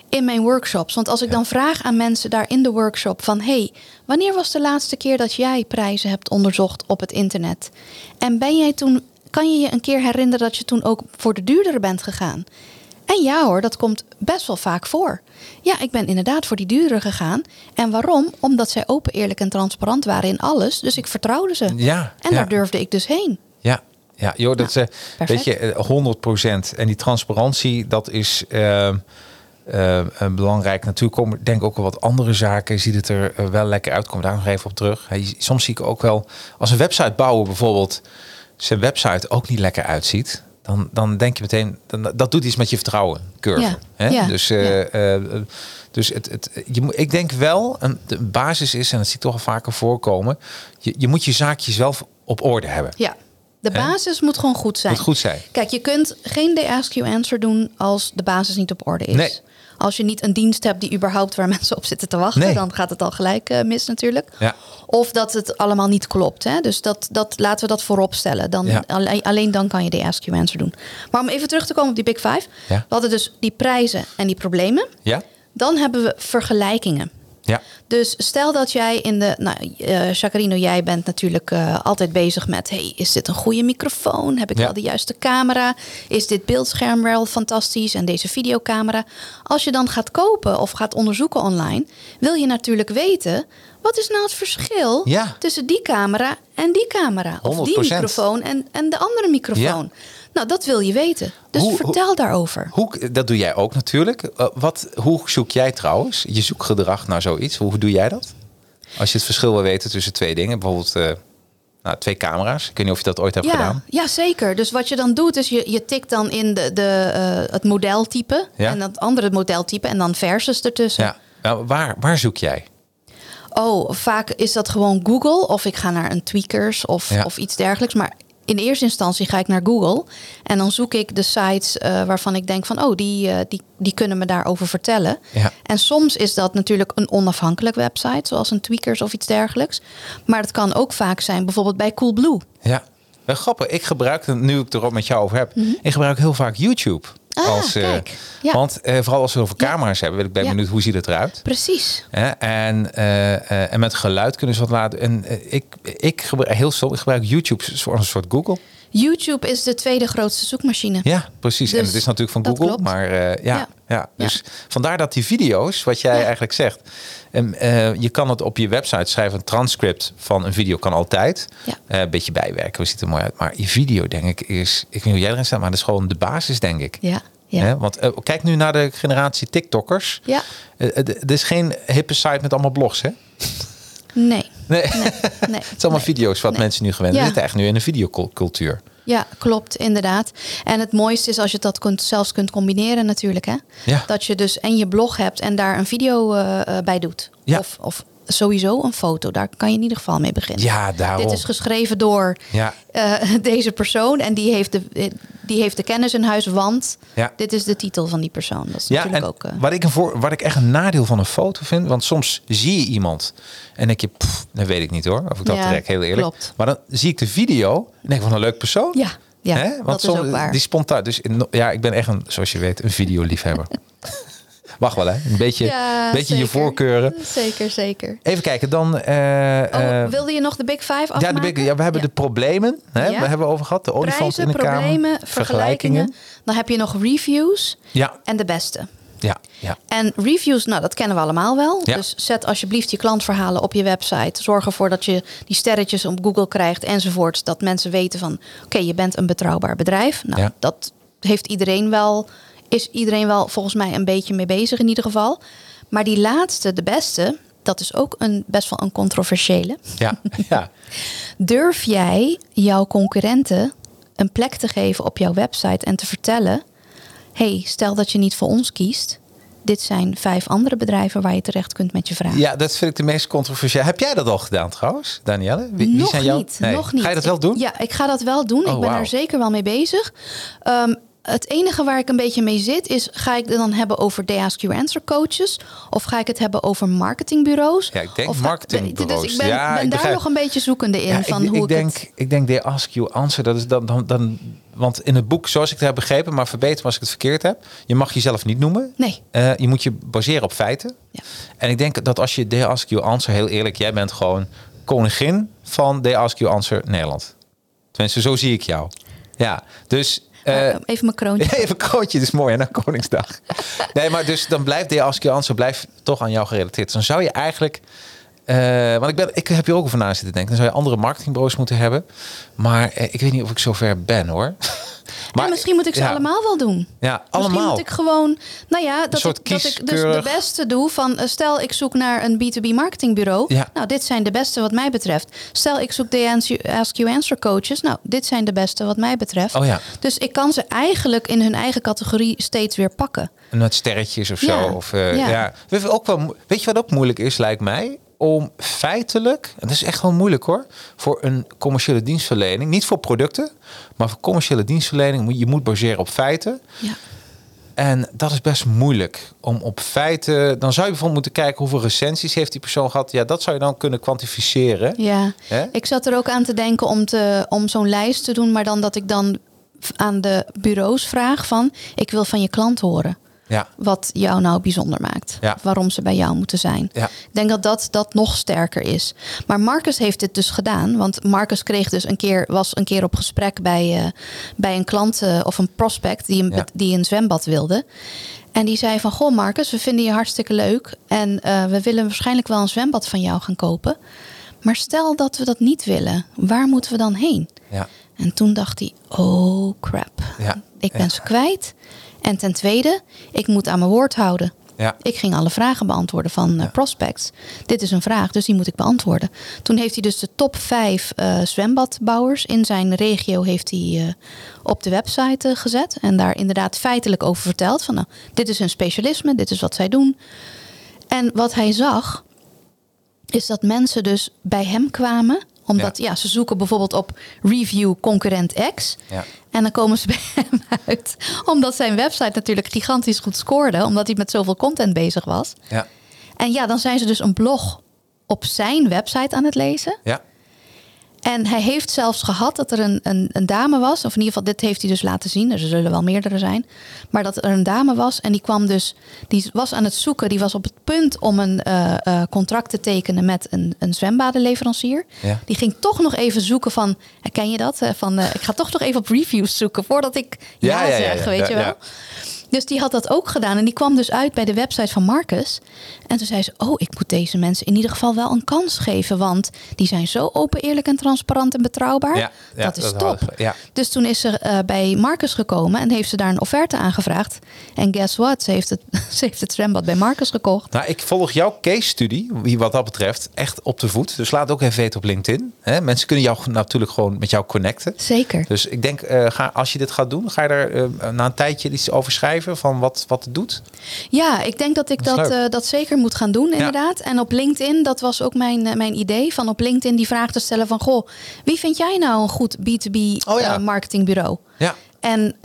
Speaker 2: in mijn workshops. Want als ik dan vraag aan mensen daar in de workshop van... hey, wanneer was de laatste keer dat jij prijzen hebt onderzocht op het internet? En ben jij toen, kan je je een keer herinneren dat je toen ook voor de duurdere bent gegaan? En ja hoor, dat komt best wel vaak voor. Ja, ik ben inderdaad voor die duurdere gegaan. En waarom? Omdat zij open, eerlijk en transparant waren in alles. Dus ik vertrouwde ze.
Speaker 1: Ja,
Speaker 2: En
Speaker 1: ja.
Speaker 2: daar durfde ik dus heen.
Speaker 1: Ja, joh, dat is, eh, weet je, eh, 100% En die transparantie, dat is eh, eh, eh, belangrijk. Natuurlijk komen, denk ik ook wel wat andere zaken. Ziet het er eh, wel lekker uit. Kom daar nog even op terug. Hey, soms zie ik ook wel, als een website bouwen bijvoorbeeld, zijn website ook niet lekker uitziet. Dan, dan denk je meteen, dan, dat doet iets met je vertrouwen, curve.
Speaker 2: Ja,
Speaker 1: Hè?
Speaker 2: ja,
Speaker 1: Dus, eh, eh, dus het, het, je, moet- ik denk wel, een, de basis is, en dat zie ik toch al vaker voorkomen, je, je moet je zaakjes zelf op orde hebben.
Speaker 2: Ja, de basis moet gewoon goed zijn.
Speaker 1: Moet goed zijn.
Speaker 2: Kijk, je kunt geen They Ask You Answer doen als de basis niet op orde is.
Speaker 1: Nee.
Speaker 2: Als je niet een dienst hebt die überhaupt waar mensen op zitten te wachten,
Speaker 1: Nee.
Speaker 2: dan gaat het al gelijk eh, mis natuurlijk.
Speaker 1: Ja.
Speaker 2: Of dat het allemaal niet klopt. Hè? Dus dat, dat, laten we dat voorop stellen. Dan,
Speaker 1: Ja.
Speaker 2: alleen, alleen dan kan je de Ask You Answer doen. Maar om even terug te komen op die Big Five.
Speaker 1: Ja.
Speaker 2: We hadden dus die prijzen en die problemen.
Speaker 1: Ja?
Speaker 2: Dan hebben we vergelijkingen.
Speaker 1: Ja.
Speaker 2: Dus stel dat jij in de. Nou, Jacarino, jij bent natuurlijk eh, altijd bezig met: hey, is dit een goede microfoon? Heb ik
Speaker 1: Ja.
Speaker 2: wel de juiste camera? Is dit beeldscherm wel fantastisch? En deze videocamera? Als je dan gaat kopen of gaat onderzoeken online, wil je natuurlijk weten. Wat is nou het verschil
Speaker 1: Ja.
Speaker 2: tussen die camera en die camera? Of die
Speaker 1: 100%.
Speaker 2: microfoon en, en de andere microfoon? Nou, dat wil je weten. Dus
Speaker 1: Hoe-
Speaker 2: vertel daarover.
Speaker 1: Hoe, dat doe jij ook natuurlijk. Eh, wat, hoe zoek jij trouwens je zoekgedrag naar zoiets? Hoe doe jij dat? Als je het verschil wil weten tussen twee dingen, bijvoorbeeld eh, nou, twee camera's. Ik weet niet of je dat ooit hebt
Speaker 2: Ja,
Speaker 1: gedaan.
Speaker 2: ja, zeker. Dus wat je dan doet, is je, je tikt dan in de, de, eh, het modeltype
Speaker 1: Ja.
Speaker 2: en dat andere modeltype en dan versus ertussen.
Speaker 1: Ja. Nou, waar, waar zoek jij?
Speaker 2: Oh, vaak is dat gewoon Google of ik ga naar een Tweakers of,
Speaker 1: Ja.
Speaker 2: of iets dergelijks. Maar in eerste instantie ga ik naar Google en dan zoek ik de sites eh, waarvan ik denk van, oh, die, eh, die, die kunnen me daarover vertellen.
Speaker 1: Ja.
Speaker 2: En soms is dat natuurlijk een onafhankelijk website, zoals een Tweakers of iets dergelijks. Maar het kan ook vaak zijn, bijvoorbeeld bij Coolblue.
Speaker 1: Ja. Wel grappig. Ik gebruik, nu ik het er met jou over heb, ik gebruik heel vaak YouTube.
Speaker 2: Ah,
Speaker 1: als, eh,
Speaker 2: kijk. Ja.
Speaker 1: Want eh, vooral als we over camera's hebben, ben ik ben benieuwd hoe ziet het eruit.
Speaker 2: Precies.
Speaker 1: En, eh, en met geluid kunnen ze wat laten. En ik, ik gebruik heel stom, ik gebruik YouTube als een soort Google.
Speaker 2: YouTube is de tweede grootste zoekmachine.
Speaker 1: Ja, precies. en
Speaker 2: Dus
Speaker 1: het is natuurlijk van Google,
Speaker 2: klopt.
Speaker 1: maar eh, ja, ja.
Speaker 2: Ja.
Speaker 1: Dus vandaar dat die video's, wat jij
Speaker 2: Ja.
Speaker 1: eigenlijk zegt, en, eh, je kan het op je website schrijven. Een transcript van een video kan altijd.
Speaker 2: Ja.
Speaker 1: Eh, een beetje bijwerken, hoe ziet er mooi uit. Maar je video, denk ik, is, ik weet niet hoe jij erin staat, maar dat is gewoon de basis, denk ik.
Speaker 2: Ja, ja.
Speaker 1: Want kijk nu naar de generatie TikTokkers.
Speaker 2: Ja.
Speaker 1: Het het is geen hippe site met allemaal blogs, hè?
Speaker 2: Nee.
Speaker 1: Nee.
Speaker 2: Nee.
Speaker 1: het is allemaal video's wat mensen nu gewend zijn. We zitten echt nu in een videocultuur.
Speaker 2: Ja, klopt, inderdaad. En het mooiste is als je dat kunt, zelfs kunt combineren natuurlijk. Hè?
Speaker 1: Ja.
Speaker 2: Dat je dus en je blog hebt en daar een video eh, bij doet.
Speaker 1: Ja.
Speaker 2: Of, of sowieso een foto. Daar kan je in ieder geval mee beginnen.
Speaker 1: Ja, daarom.
Speaker 2: Dit is geschreven door
Speaker 1: Ja.
Speaker 2: eh, deze persoon. En die heeft, de, die heeft de kennis in huis, want
Speaker 1: Ja.
Speaker 2: dit is de titel van die persoon. Dat is
Speaker 1: Ja,
Speaker 2: natuurlijk
Speaker 1: en
Speaker 2: ook... eh,
Speaker 1: wat, ik een voor, wat ik echt een nadeel van een foto vind, want soms zie je iemand en denk je, pff, dat weet ik niet hoor, of ik dat
Speaker 2: Ja,
Speaker 1: trek, heel eerlijk.
Speaker 2: klopt.
Speaker 1: Maar dan zie ik de video en denk ik van een leuk persoon.
Speaker 2: ja, ja
Speaker 1: Hè?
Speaker 2: dat
Speaker 1: Want
Speaker 2: is ook waar.
Speaker 1: Die spontaan. Dus in- ja, ik ben echt een, zoals je weet, een videoliefhebber. Mag wel, hè? Een beetje,
Speaker 2: Ja,
Speaker 1: beetje je voorkeuren.
Speaker 2: Zeker, zeker.
Speaker 1: Even kijken, dan... eh,
Speaker 2: Oh,
Speaker 1: eh,
Speaker 2: wilde je nog de Big Five afmaken?
Speaker 1: ja, de big, ja, we hebben de problemen. Hè?
Speaker 2: Ja.
Speaker 1: We hebben over gehad. De olifant
Speaker 2: Prijzen,
Speaker 1: in de kamer.
Speaker 2: problemen, vergelijkingen. Dan heb je nog reviews
Speaker 1: Ja,
Speaker 2: en de beste.
Speaker 1: ja, ja.
Speaker 2: En reviews, nou, dat kennen we allemaal wel.
Speaker 1: Ja.
Speaker 2: Dus zet alsjeblieft je klantverhalen op je website. Zorg ervoor dat je die sterretjes op Google krijgt enzovoort. Dat mensen weten van, oké, je bent een betrouwbaar bedrijf. Nou,
Speaker 1: Ja.
Speaker 2: dat heeft iedereen wel, is iedereen wel volgens mij een beetje mee bezig in ieder geval. Maar die laatste, de beste, dat is ook een, best wel een controversiële.
Speaker 1: Ja, ja.
Speaker 2: Durf jij jouw concurrenten een plek te geven op jouw website en te vertellen: hey, stel dat je niet voor ons kiest. Dit zijn vijf andere bedrijven waar je terecht kunt met je vraag.
Speaker 1: ja, dat vind ik de meest controversiële. Heb jij dat al gedaan trouwens, Danielle? Wie, wie
Speaker 2: nog
Speaker 1: zijn
Speaker 2: niet,
Speaker 1: Nee.
Speaker 2: nog niet.
Speaker 1: Ga je dat wel doen?
Speaker 2: Ik- ja, ik ga dat wel doen.
Speaker 1: Oh,
Speaker 2: ik ben
Speaker 1: wauw.
Speaker 2: er zeker wel mee bezig. Ehm, het enige waar ik een beetje mee zit is: ga ik het dan hebben over They Ask You Answer coaches? Of ga ik het hebben over marketingbureaus?
Speaker 1: Ja, ik denk
Speaker 2: Of
Speaker 1: marketingbureaus.
Speaker 2: Dus ik ben,
Speaker 1: Ja,
Speaker 2: ben
Speaker 1: ik
Speaker 2: daar
Speaker 1: begrijp.
Speaker 2: nog een beetje zoekende in.
Speaker 1: Ja,
Speaker 2: van
Speaker 1: ik,
Speaker 2: hoe
Speaker 1: ik,
Speaker 2: ik
Speaker 1: denk,
Speaker 2: het...
Speaker 1: ik denk, you answer. Dat is dan, dan, dan, want in het boek, zoals ik het heb begrepen, maar verbeter me als ik het verkeerd heb. Je mag jezelf niet noemen.
Speaker 2: Nee.
Speaker 1: Eh, je moet je baseren op feiten.
Speaker 2: Ja.
Speaker 1: En ik denk dat als je you answer, heel eerlijk, jij bent gewoon koningin van you answer Nederland. Tenminste, zo zie ik jou. Ja, dus. Eh,
Speaker 2: Eh, even mijn kroontje.
Speaker 1: Even een krootje, dat is mooi, hè, na Koningsdag. Nee, maar dus dan blijft de Ask You Answer blijft toch aan jou gerelateerd. Dan zou je eigenlijk... eh, want ik, ben, ik heb hier ook over na zitten denken. Dan zou je andere marketingbureaus moeten hebben. Maar eh, ik weet niet of ik zover ben, hoor.
Speaker 2: Maar misschien moet ik ze
Speaker 1: ja,
Speaker 2: allemaal wel doen.
Speaker 1: Ja,
Speaker 2: Misschien
Speaker 1: allemaal.
Speaker 2: moet ik gewoon, nou ja, dat,
Speaker 1: soort
Speaker 2: ik, dat ik dus de beste doe van, eh, stel ik zoek naar een B2B marketingbureau.
Speaker 1: Ja.
Speaker 2: Nou, dit zijn de beste wat mij betreft. Stel ik zoek de Ask You Answer coaches. Nou, dit zijn de beste wat mij betreft.
Speaker 1: Oh ja.
Speaker 2: Dus ik kan ze eigenlijk in hun eigen categorie steeds weer pakken.
Speaker 1: En Met sterretjes of zo. Of,
Speaker 2: ja.
Speaker 1: ook wel, weet je wat ook moeilijk is, lijkt mij? Om feitelijk, en dat is echt wel moeilijk hoor, voor een commerciële dienstverlening, niet voor producten, maar voor commerciële dienstverlening, moet je moet baseren op feiten.
Speaker 2: Ja.
Speaker 1: En dat is best moeilijk om op feiten. Dan zou je bijvoorbeeld moeten kijken hoeveel recensies heeft die persoon gehad. Ja, dat zou je dan kunnen kwantificeren.
Speaker 2: Ja, ik zat er ook aan te denken om, te, om zo'n lijst te doen, maar dan dat ik dan aan de bureaus vraag van, ik wil van je klant horen.
Speaker 1: Ja,
Speaker 2: wat jou nou bijzonder maakt.
Speaker 1: Ja.
Speaker 2: Waarom ze bij jou moeten zijn.
Speaker 1: Ja.
Speaker 2: Ik denk dat, dat dat nog sterker is. Maar Marcus heeft dit dus gedaan. Want Marcus kreeg dus een keer, was een keer op gesprek bij, eh, bij een klant eh, of een prospect die een, die een zwembad wilde. En die zei van, goh Marcus, we vinden je hartstikke leuk. En eh, we willen waarschijnlijk wel een zwembad van jou gaan kopen. Maar stel dat we dat niet willen, waar moeten we dan heen?
Speaker 1: ja,
Speaker 2: En toen dacht hij, oh crap,
Speaker 1: Ja.
Speaker 2: ik ben
Speaker 1: Ja.
Speaker 2: ze kwijt. En ten tweede, ik moet aan mijn woord houden.
Speaker 1: ja.
Speaker 2: Ik ging alle vragen beantwoorden van eh, prospects. Dit is een vraag, dus die moet ik beantwoorden. Toen heeft hij dus de top vijf eh, zwembadbouwers in zijn regio heeft hij, eh, op de website gezet. En daar inderdaad feitelijk over verteld. Van, nou, dit is hun specialisme, dit is wat zij doen. En wat hij zag, is dat mensen dus bij hem kwamen. Omdat ja. ze zoeken bijvoorbeeld op review concurrent X.
Speaker 1: Ja.
Speaker 2: En dan komen ze bij hem uit. Omdat zijn website natuurlijk gigantisch goed scoorde. Omdat hij met zoveel content bezig was.
Speaker 1: ja.
Speaker 2: En ja, dan zijn ze dus een blog op zijn website aan het lezen.
Speaker 1: ja.
Speaker 2: En hij heeft zelfs gehad dat er een, een, een dame was. Of in ieder geval, dit heeft hij dus laten zien. Er zullen wel meerdere zijn. Maar dat er een dame was. En die kwam dus. Die was aan het zoeken. Die was op het punt om een eh, eh, contract te tekenen met een, een zwembadenleverancier.
Speaker 1: Ja.
Speaker 2: Die ging toch nog even zoeken van. Ken je dat? Eh, Van, eh, ik ga toch nog even op reviews zoeken voordat ik ja,
Speaker 1: Ja, ja,
Speaker 2: zeg. weet je wel? Dus die had dat ook gedaan. En die kwam dus uit bij de website van Marcus. En toen zei ze: Oh, ik moet deze mensen in ieder geval wel een kans geven. Want die zijn zo open, eerlijk en transparant en betrouwbaar.
Speaker 1: Ja, ja,
Speaker 2: dat is
Speaker 1: dat
Speaker 2: top.
Speaker 1: hadden ja.
Speaker 2: Dus toen is ze eh, bij Marcus gekomen en heeft ze daar een offerte aangevraagd. En guess what? Ze heeft het, ze heeft het zwembad bij Marcus gekocht.
Speaker 1: Nou, ik volg jouw case studie, wat dat betreft, echt op de voet. Dus laat ook even weten op LinkedIn. Hè? Mensen kunnen jou natuurlijk gewoon met jou connecten.
Speaker 2: Zeker.
Speaker 1: Dus ik denk, eh, ga, als je dit gaat doen, ga je er eh, na een tijdje iets over schrijven van wat, wat het doet.
Speaker 2: Ja, ik denk dat ik
Speaker 1: Dat
Speaker 2: dat, eh, dat zeker moet gaan doen, inderdaad. En op LinkedIn, dat was ook mijn, eh, mijn idee. Van op LinkedIn die vraag te stellen van... Goh, wie vind jij nou een goed B2B
Speaker 1: Oh ja.
Speaker 2: eh, marketingbureau?
Speaker 1: Ja.
Speaker 2: En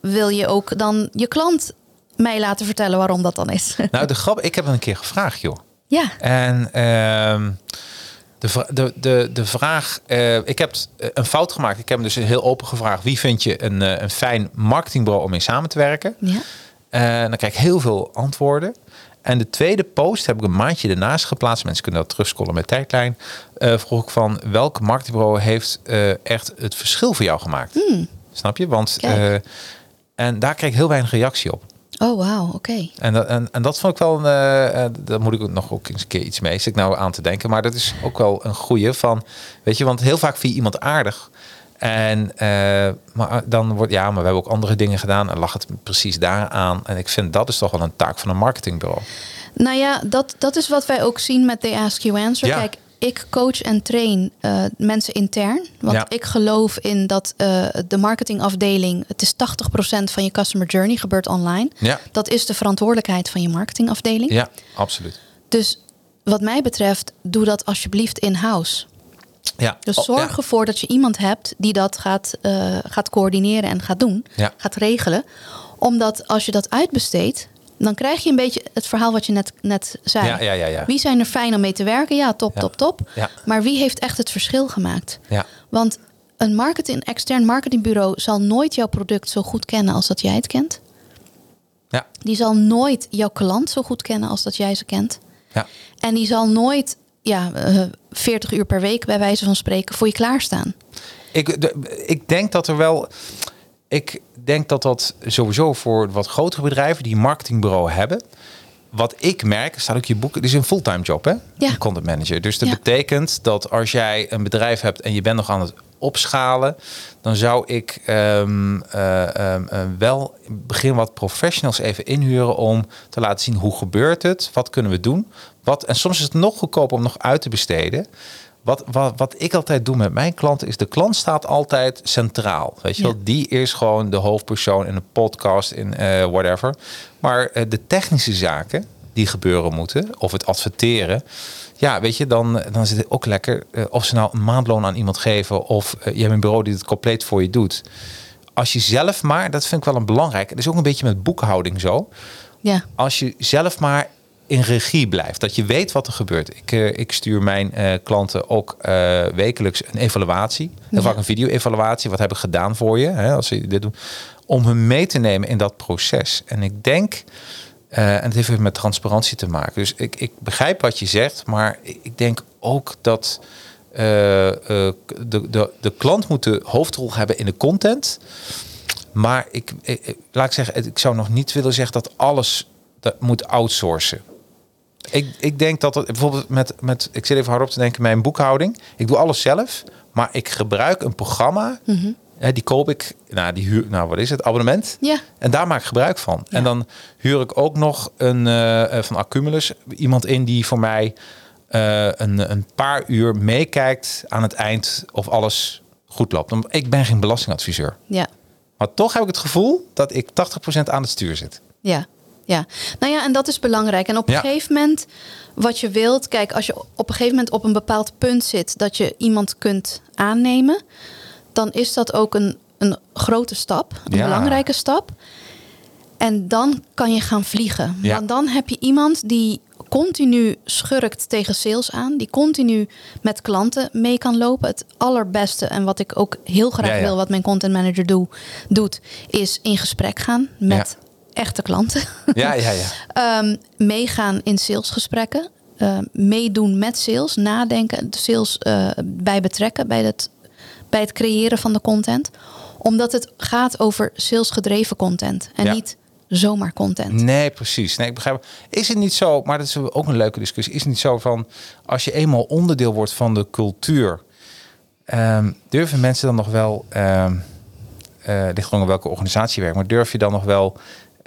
Speaker 2: wil je ook dan je klant mij laten vertellen waarom dat dan is?
Speaker 1: Nou, de grap, ik heb een keer gevraagd, joh.
Speaker 2: ja,
Speaker 1: En ehm, de, de, de, de vraag, eh, ik heb een fout gemaakt. Ik heb hem dus heel open gevraagd. Wie vind je een, eh, een fijn marketingbureau om mee samen te werken?
Speaker 2: ja.
Speaker 1: En dan krijg ik heel veel antwoorden. En de tweede post heb ik een maandje ernaast geplaatst. Mensen kunnen dat terugscrollen met tijdlijn. Eh vroeg ik van welk marketingbureau heeft eh, echt het verschil voor jou gemaakt? Snap je? Want
Speaker 2: Hmm.
Speaker 1: Eh, en daar kreeg ik heel weinig reactie op.
Speaker 2: Oh, wauw, oké.
Speaker 1: En, dat- en, en dat vond ik wel, eh eh, daar moet ik nog ook eens een keer iets mee. Zit ik nou aan te denken. Maar dat is ook wel een goeie van, weet je, want heel vaak vind je iemand aardig. En eh, maar dan wordt, ja, maar we hebben ook andere dingen gedaan. En lag het precies daar aan. En ik vind dat is toch wel een taak van een marketingbureau.
Speaker 2: Nou ja, dat, dat is wat wij ook zien met The Ask You Answer.
Speaker 1: Ja.
Speaker 2: Kijk, ik coach en train eh, mensen intern. Want
Speaker 1: Ja.
Speaker 2: ik geloof in dat eh, de marketingafdeling... het is 80% van je customer journey gebeurt online.
Speaker 1: Ja.
Speaker 2: Dat is de verantwoordelijkheid van je marketingafdeling.
Speaker 1: Ja, absoluut.
Speaker 2: Dus wat mij betreft, doe dat alsjeblieft in-house.
Speaker 1: Ja.
Speaker 2: Dus
Speaker 1: Oh,
Speaker 2: zorg ervoor dat je iemand hebt die dat gaat, eh, gaat coördineren en gaat doen.
Speaker 1: Ja.
Speaker 2: Gaat regelen. Omdat als je dat uitbesteedt, dan krijg je een beetje het verhaal wat je net, net zei.
Speaker 1: Ja, ja, ja, ja.
Speaker 2: Wie zijn er fijn om mee te werken? Ja, top,
Speaker 1: Ja.
Speaker 2: top, top.
Speaker 1: Ja.
Speaker 2: Maar wie heeft echt het verschil gemaakt?
Speaker 1: Ja.
Speaker 2: Want een marketing, extern marketingbureau zal nooit jouw product zo goed kennen als dat jij het kent.
Speaker 1: Ja.
Speaker 2: Die zal nooit jouw klant zo goed kennen als dat jij ze kent.
Speaker 1: Ja.
Speaker 2: En die zal nooit ja, eh, 40 uur per week, bij wijze van spreken, voor je klaarstaan.
Speaker 1: Ik, de- ik denk dat er wel. Ik denk dat dat sowieso voor wat grotere bedrijven die een marketingbureau hebben. Wat ik merk, staat ook je boek, het is een fulltime job, hè?
Speaker 2: Ja.
Speaker 1: Een content manager. Dus dat
Speaker 2: Ja.
Speaker 1: betekent dat als jij een bedrijf hebt en je bent nog aan het opschalen, dan zou ik eh, ehm, eh, wel begin wat professionals even inhuren om te laten zien hoe gebeurt het, wat kunnen we doen. Wat, en soms is het nog goedkoper om nog uit te besteden. Wat, wat, wat ik altijd doe met mijn klanten is de klant staat altijd centraal. Weet je
Speaker 2: Ja.
Speaker 1: wel, die is gewoon de hoofdpersoon in een podcast, in eh, whatever. Maar eh, de technische zaken die gebeuren moeten, of het adverteren, ja, weet je, dan, dan zit het ook lekker. eh, of ze nou een maandloon aan iemand geven, of je hebt een bureau die het compleet voor je doet. Als je zelf maar, dat vind ik wel een belangrijk. Het is ook een beetje met boekhouding zo
Speaker 2: Ja,
Speaker 1: als je zelf maar in regie blijft, dat je weet wat er gebeurt. Ik, eh, ik stuur mijn eh, klanten ook eh, wekelijks een evaluatie. Heel vaak een video-evaluatie. Wat heb ik gedaan voor je? Hè, als ze dit doen. Om hen mee te nemen in dat proces. En ik denk, en het heeft met transparantie te maken. Dus ik, ik begrijp wat je zegt, maar ik denk ook dat de, de, de klant moet de hoofdrol hebben in de content. Maar ik, ik, ik- laat ik zeggen, ik zou nog niet willen zeggen dat alles dat moet outsourcen. Ik, ik denk dat het bijvoorbeeld met, met, ik zit even hardop te denken, mijn boekhouding. Ik doe alles zelf, maar ik gebruik een programma. Hè, die koop ik, nou, die huur, nou wat is het, abonnement.
Speaker 2: Ja.
Speaker 1: En daar maak ik gebruik van.
Speaker 2: Ja.
Speaker 1: En dan huur ik ook nog een eh, eh, van Accumulus iemand in die voor mij eh, een, een paar uur meekijkt aan het eind of alles goed loopt. Want Ik ben geen belastingadviseur.
Speaker 2: ja,
Speaker 1: Maar toch heb ik het gevoel dat ik 80% aan het stuur zit.
Speaker 2: ja. Ja, nou ja, en dat is belangrijk. En op een
Speaker 1: Ja.
Speaker 2: gegeven moment, wat je wilt, kijk, als je op een gegeven moment op een bepaald punt zit dat je iemand kunt aannemen, dan is dat ook een, een grote stap, een
Speaker 1: Ja.
Speaker 2: belangrijke stap. En dan kan je gaan vliegen.
Speaker 1: Ja.
Speaker 2: Want dan heb je iemand die continu schurkt tegen sales aan, die continu met klanten mee kan lopen. Het allerbeste en wat ik ook heel graag
Speaker 1: Ja, ja.
Speaker 2: wil, wat mijn content manager doe, doet, is in gesprek gaan met echte klanten.
Speaker 1: Ja, ja, ja.
Speaker 2: Ehm, meegaan in salesgesprekken. eh, meedoen met sales. Nadenken, de sales eh, bij betrekken bij het, bij het creëren van de content. Omdat het gaat over salesgedreven content. En
Speaker 1: Ja.
Speaker 2: niet zomaar content.
Speaker 1: Nee, precies. Nee, ik begrijp. Is het niet zo, maar dat is ook een leuke discussie. Is het niet zo van, als je eenmaal onderdeel wordt van de cultuur, ehm, durven mensen dan nog wel, ehm eh ligt gewoon welke organisatie werkt, maar durf je dan nog wel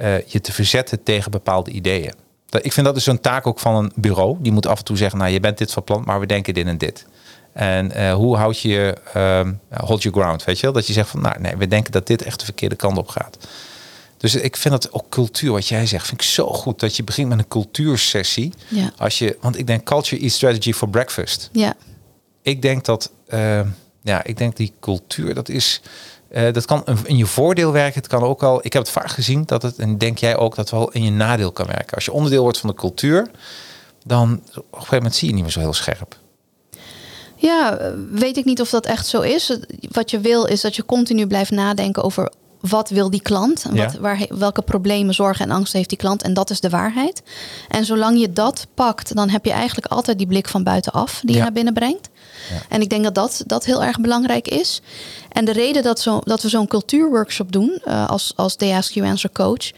Speaker 1: eh, je te verzetten tegen bepaalde ideeën? Dat- Ik vind dat dus een taak ook van een bureau. Die moet af en toe zeggen, nou, je bent dit van plan, maar we denken dit en dit. En eh, hoe houd je je, ehm, hold your ground, weet je wel? Dat je zegt van, nou, nee, we denken dat dit echt de verkeerde kant op gaat. Dus ik vind dat ook cultuur, wat jij zegt, vind ik zo goed. Dat je begint met een cultuursessie.
Speaker 2: Ja.
Speaker 1: Als je, want ik denk culture is strategy for breakfast.
Speaker 2: Ja,
Speaker 1: Ik denk dat, eh, ja, ik denk die cultuur, dat is, eh, dat kan in je voordeel werken. Het kan ook al, ik heb het vaak gezien dat het, en denk jij ook, dat het wel in je nadeel kan werken. Als je onderdeel wordt van de cultuur, dan op een gegeven moment zie je niet meer zo heel scherp.
Speaker 2: ja, weet ik niet of dat echt zo is. Wat je wil is dat je continu blijft nadenken over wat wil die klant? En wat,
Speaker 1: Ja.
Speaker 2: waar, welke problemen, zorgen en angsten heeft die klant? En dat is de waarheid. En zolang je dat pakt, dan heb je eigenlijk altijd die blik van buitenaf die je
Speaker 1: Ja.
Speaker 2: naar binnen brengt. En ik denk dat, dat dat heel erg belangrijk is. En de reden dat, zo, dat we zo'n cultuurworkshop doen eh, als, als You Answer coach,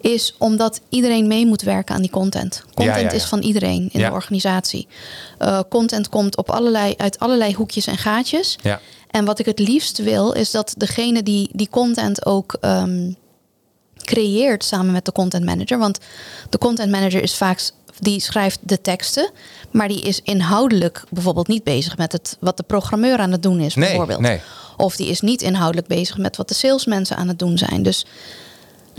Speaker 2: is omdat iedereen mee moet werken aan die content. Content
Speaker 1: Ja, ja, ja.
Speaker 2: is van iedereen in de organisatie. Eh, content komt op allerlei, uit allerlei hoekjes en gaatjes. En wat ik het liefst wil, is dat degene die die content ook ehm, creëert samen met de content manager. Want de content manager is vaak die schrijft de teksten, maar die is inhoudelijk bijvoorbeeld niet bezig met het wat de programmeur aan het doen is,
Speaker 1: Nee,
Speaker 2: bijvoorbeeld.
Speaker 1: nee.
Speaker 2: Of die is niet inhoudelijk bezig met wat de salesmensen aan het doen zijn. Dus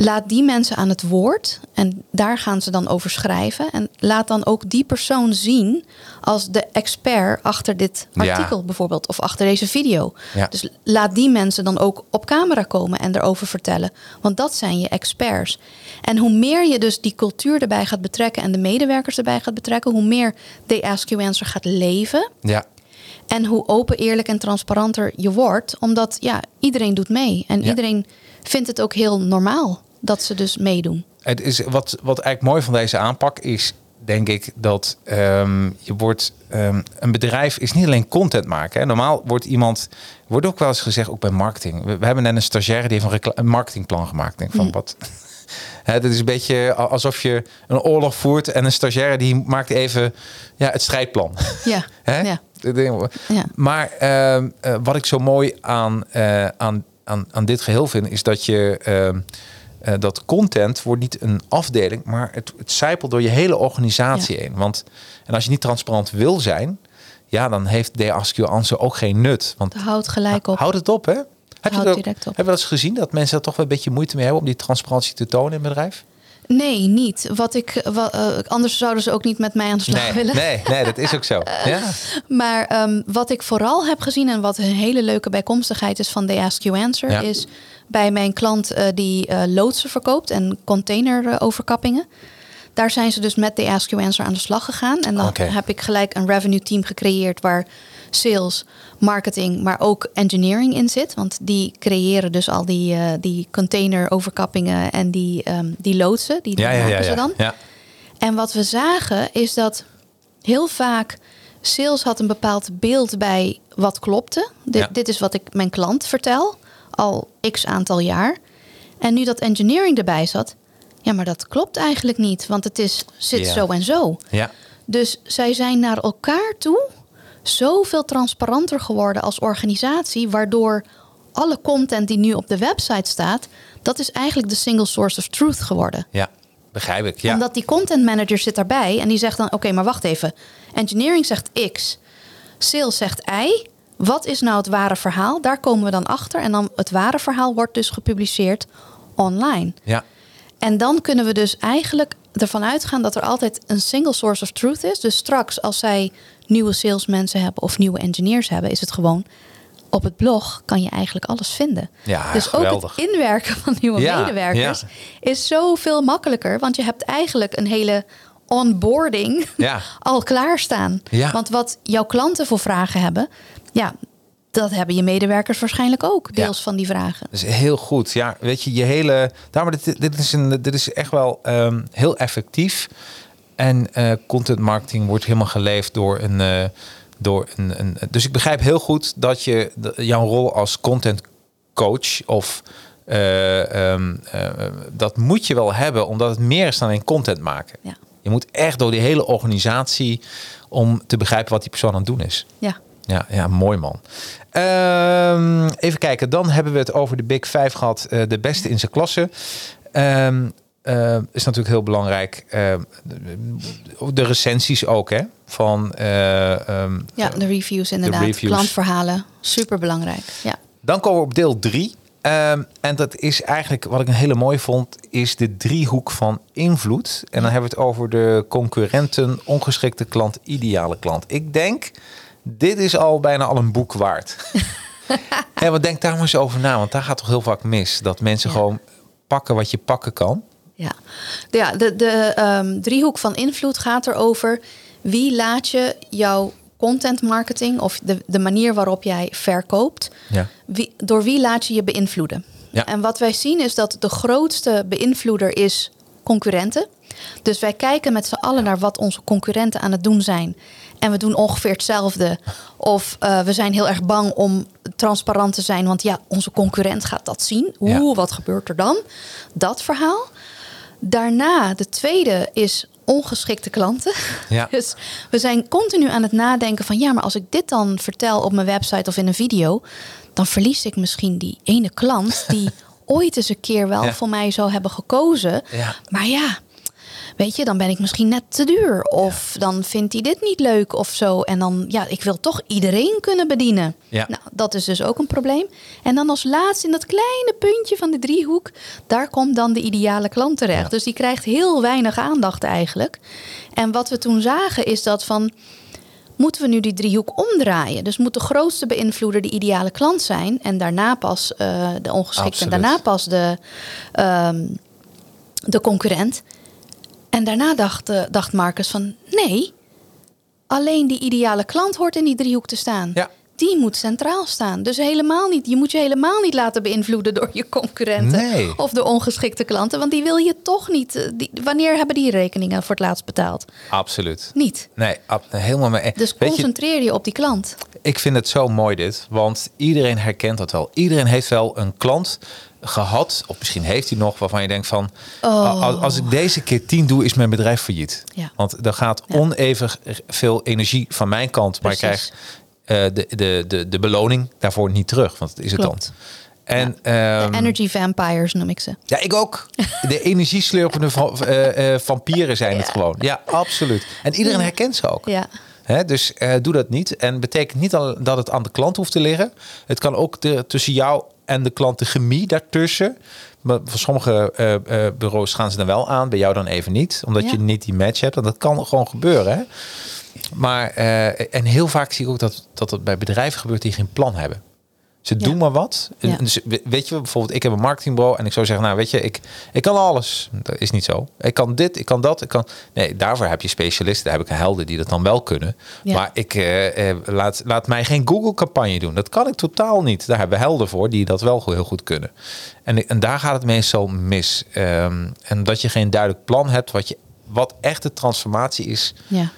Speaker 2: laat die mensen aan het woord en daar gaan ze dan over schrijven. En laat dan ook die persoon zien als de expert achter dit
Speaker 1: Ja.
Speaker 2: artikel bijvoorbeeld of achter deze video.
Speaker 1: Ja.
Speaker 2: Dus laat die mensen dan ook op camera komen en erover vertellen. Want dat zijn je experts. En hoe meer je dus die cultuur erbij gaat betrekken en de medewerkers erbij gaat betrekken, hoe meer They Ask You Answer gaat leven.
Speaker 1: Ja.
Speaker 2: En hoe open, eerlijk en transparanter je wordt. Omdat ja, iedereen doet mee. En
Speaker 1: Ja.
Speaker 2: iedereen vindt het ook heel normaal dat ze dus meedoen.
Speaker 1: Het is, wat, wat eigenlijk mooi van deze aanpak is, denk ik, dat ehm, je wordt. ehm, een bedrijf is niet alleen content maken. Hè. Normaal wordt iemand. Wordt ook wel eens gezegd, ook bij marketing. We, we hebben net een stagiaire die heeft een, marketingplan gemaakt. Denk van wat. Hè, dat is een beetje alsof je een oorlog voert en een stagiaire die maakt even ja, het strijdplan.
Speaker 2: Ja,
Speaker 1: Hè?
Speaker 2: ja. Ja.
Speaker 1: Maar ehm, eh, wat ik zo mooi aan, eh, aan, aan, aan dit geheel vind, is dat je eh, dat content wordt niet een afdeling, maar het, het zijpelt door je hele organisatie
Speaker 2: Ja.
Speaker 1: heen. Want en als je niet transparant wil zijn, ja, dan heeft de Ask Answer ook geen nut. Want
Speaker 2: Houd gelijk op.
Speaker 1: houd het op, hè? Heb je,
Speaker 2: direct op.
Speaker 1: heb je wel eens gezien dat mensen er toch wel een beetje moeite mee hebben om die transparantie te tonen in het bedrijf?
Speaker 2: Nee, niet. Wat ik, eh, anders zouden ze ook niet met mij aan de slag
Speaker 1: Nee,
Speaker 2: willen.
Speaker 1: nee, nee, dat is ook zo. Ja.
Speaker 2: Maar ehm, wat ik vooral heb gezien en wat een hele leuke bijkomstigheid is van They Ask You Answer,
Speaker 1: Ja.
Speaker 2: is bij mijn klant eh, die eh, loodsen verkoopt en containeroverkappingen. Daar zijn ze dus met They Ask You Answer aan de slag gegaan. En dan heb ik gelijk een revenue team gecreëerd waar sales, marketing, maar ook engineering in zit. Want die creëren dus al die, eh die containeroverkappingen en die, ehm, die loodsen. Die
Speaker 1: Ja, ja,
Speaker 2: maken
Speaker 1: ja,
Speaker 2: ze dan.
Speaker 1: ja.
Speaker 2: En wat we zagen is dat heel vaak sales had een bepaald beeld bij wat klopte. Dit is wat ik mijn klant vertel al x aantal jaar. En nu dat engineering erbij zat, ja, maar dat klopt eigenlijk niet, want het is, zit
Speaker 1: Ja.
Speaker 2: zo en zo.
Speaker 1: ja.
Speaker 2: Dus zij zijn naar elkaar toe zoveel transparanter geworden als organisatie, waardoor alle content die nu op de website staat, dat is eigenlijk de single source of truth geworden
Speaker 1: ja. Begrijp ik. Ja.
Speaker 2: omdat die content manager zit daarbij en die zegt dan: Oké, maar wacht even. Engineering zegt X, sales zegt Y. Wat is nou het ware verhaal? Daar komen we dan achter. En dan het ware verhaal wordt dus gepubliceerd online.
Speaker 1: ja.
Speaker 2: En dan kunnen we dus eigenlijk ervan uitgaan dat er altijd een single source of truth is. Dus straks als zij nieuwe salesmensen hebben of nieuwe engineers hebben, is het gewoon op het blog kan je eigenlijk alles vinden.
Speaker 1: Ja,
Speaker 2: dus ook het inwerken van nieuwe
Speaker 1: Ja,
Speaker 2: medewerkers
Speaker 1: ja.
Speaker 2: is zoveel makkelijker, want je hebt eigenlijk een hele onboarding al klaarstaan.
Speaker 1: Ja.
Speaker 2: Want wat jouw klanten voor vragen hebben, ja, dat hebben je medewerkers waarschijnlijk ook deels
Speaker 1: Ja.
Speaker 2: van die vragen.
Speaker 1: Dat is heel goed. Ja, weet je, je hele. Daarom, dit, dit, is, een, dit is echt wel ehm, heel effectief. En eh, content marketing wordt helemaal geleefd door een. eh, door een, een. Dus ik begrijp heel goed dat je de- jouw rol als content coach of. eh, ehm, eh, dat moet je wel hebben, omdat het meer is dan alleen content maken.
Speaker 2: Ja.
Speaker 1: Je moet echt door die hele organisatie om te begrijpen wat die persoon aan het doen is.
Speaker 2: Ja.
Speaker 1: Ja, ja, mooi man. Ehm, even kijken, dan hebben we het over de Big Five gehad. eh, de beste in zijn klasse. Ehm, eh, is natuurlijk heel belangrijk. Ehm, de, de recensies ook, hè? Van, eh,
Speaker 2: Ja, de reviews inderdaad.
Speaker 1: reviews.
Speaker 2: Klantverhalen, super belangrijk. Ja.
Speaker 1: Dan komen we op deel drie. En dat is eigenlijk wat ik een hele mooi vond, is de driehoek van invloed. En dan hebben we het over de concurrenten, ongeschikte klant, ideale klant. Ik denk, dit is al bijna al een boek waard. ja, maar denk daar maar eens over na, want daar gaat toch heel vaak mis. Dat mensen
Speaker 2: Ja.
Speaker 1: gewoon pakken wat je pakken kan.
Speaker 2: Ja, ja de, de ehm, driehoek van invloed gaat erover wie laat je jouw content marketing of de, de manier waarop jij verkoopt,
Speaker 1: Ja.
Speaker 2: wie, door wie laat je je beïnvloeden?
Speaker 1: Ja.
Speaker 2: En wat wij zien is dat de grootste beïnvloeder is concurrenten. Dus wij kijken met z'n allen naar wat onze concurrenten aan het doen zijn. En we doen ongeveer hetzelfde. Of eh, we zijn heel erg bang om transparant te zijn. Want ja, onze concurrent gaat dat zien. Oeh,
Speaker 1: Ja.
Speaker 2: wat gebeurt er dan? Dat verhaal. Daarna, de tweede is ongeschikte klanten.
Speaker 1: Ja.
Speaker 2: Dus we zijn continu aan het nadenken van... ja, maar als ik dit dan vertel op mijn website of in een video... dan verlies ik misschien die ene klant... die ooit eens een keer wel
Speaker 1: Ja.
Speaker 2: voor mij zou hebben gekozen.
Speaker 1: Ja.
Speaker 2: Maar ja, weet je, dan ben ik misschien net te duur. Of dan vindt hij dit niet leuk of zo. En dan, ja, ik wil toch iedereen kunnen bedienen.
Speaker 1: Ja.
Speaker 2: Nou, dat is dus ook een probleem. En dan als laatste in dat kleine puntje van de driehoek... daar komt dan de ideale klant terecht.
Speaker 1: Ja.
Speaker 2: Dus die krijgt heel weinig aandacht eigenlijk. En wat we toen zagen is dat van... Moeten we nu die driehoek omdraaien? Dus moet de grootste beïnvloeder de ideale klant zijn... en daarna pas eh, de ongeschikte... en daarna pas de, ehm, de concurrent. En daarna dacht, eh, dacht Marcus van... nee, alleen die ideale klant hoort in die driehoek te staan.
Speaker 1: Ja.
Speaker 2: Die moet centraal staan. Dus helemaal niet, je moet je helemaal niet laten beïnvloeden door je concurrenten
Speaker 1: Nee.
Speaker 2: of de ongeschikte klanten. Want die wil je toch niet. eh, Die, wanneer hebben die rekeningen voor het laatst betaald?
Speaker 1: Absoluut.
Speaker 2: Niet.
Speaker 1: Nee, ab- helemaal mee.
Speaker 2: Dus
Speaker 1: Weet je,
Speaker 2: concentreer je op die klant.
Speaker 1: ik vind het zo mooi dit, want iedereen herkent dat wel. Iedereen heeft wel een klant gehad, of misschien heeft hij nog, waarvan je denkt van,
Speaker 2: Oh.
Speaker 1: als, als ik deze keer tien doe, is mijn bedrijf failliet.
Speaker 2: Ja.
Speaker 1: Want er gaat
Speaker 2: Ja.
Speaker 1: oneven veel energie van mijn kant, maar ik krijg eh, de, de, de, de beloning daarvoor niet terug, want dat is het
Speaker 2: Klopt.
Speaker 1: dan. En,
Speaker 2: De
Speaker 1: ehm,
Speaker 2: energy vampires noem ik ze.
Speaker 1: ja, ik ook. De energieslurpende va- eh, eh, vampieren zijn het gewoon. Ja, absoluut. En iedereen herkent ze ook.
Speaker 2: Ja.
Speaker 1: Hè, dus doe dat niet. En betekent niet al dat het aan de klant hoeft te liggen. Het kan ook de, tussen jou en de klant de chemie daartussen. Maar voor sommige eh, eh, bureaus gaan ze dan wel aan, bij jou dan even niet. Omdat
Speaker 2: Ja.
Speaker 1: je niet die match hebt. En dat kan gewoon gebeuren. Hè? Maar, eh, en heel vaak zie ik ook dat, dat bij bedrijven gebeurt die geen plan hebben. Ze doen maar wat. Dus, we- weet je, bijvoorbeeld, ik heb een marketingbureau en ik zou zeggen, nou weet je, ik, ik kan alles. Dat is niet zo. Ik kan dit, ik kan dat, ik kan. Nee, daarvoor heb je specialisten. Daar heb ik helden die dat dan wel kunnen. Maar ik eh, eh, laat, laat mij geen Google-campagne doen. Dat kan ik totaal niet. Daar hebben we helden voor die dat wel heel goed kunnen. En, en daar gaat het meestal mis. Ehm, en dat je geen duidelijk plan hebt wat, je, wat echt de transformatie is.
Speaker 2: ja.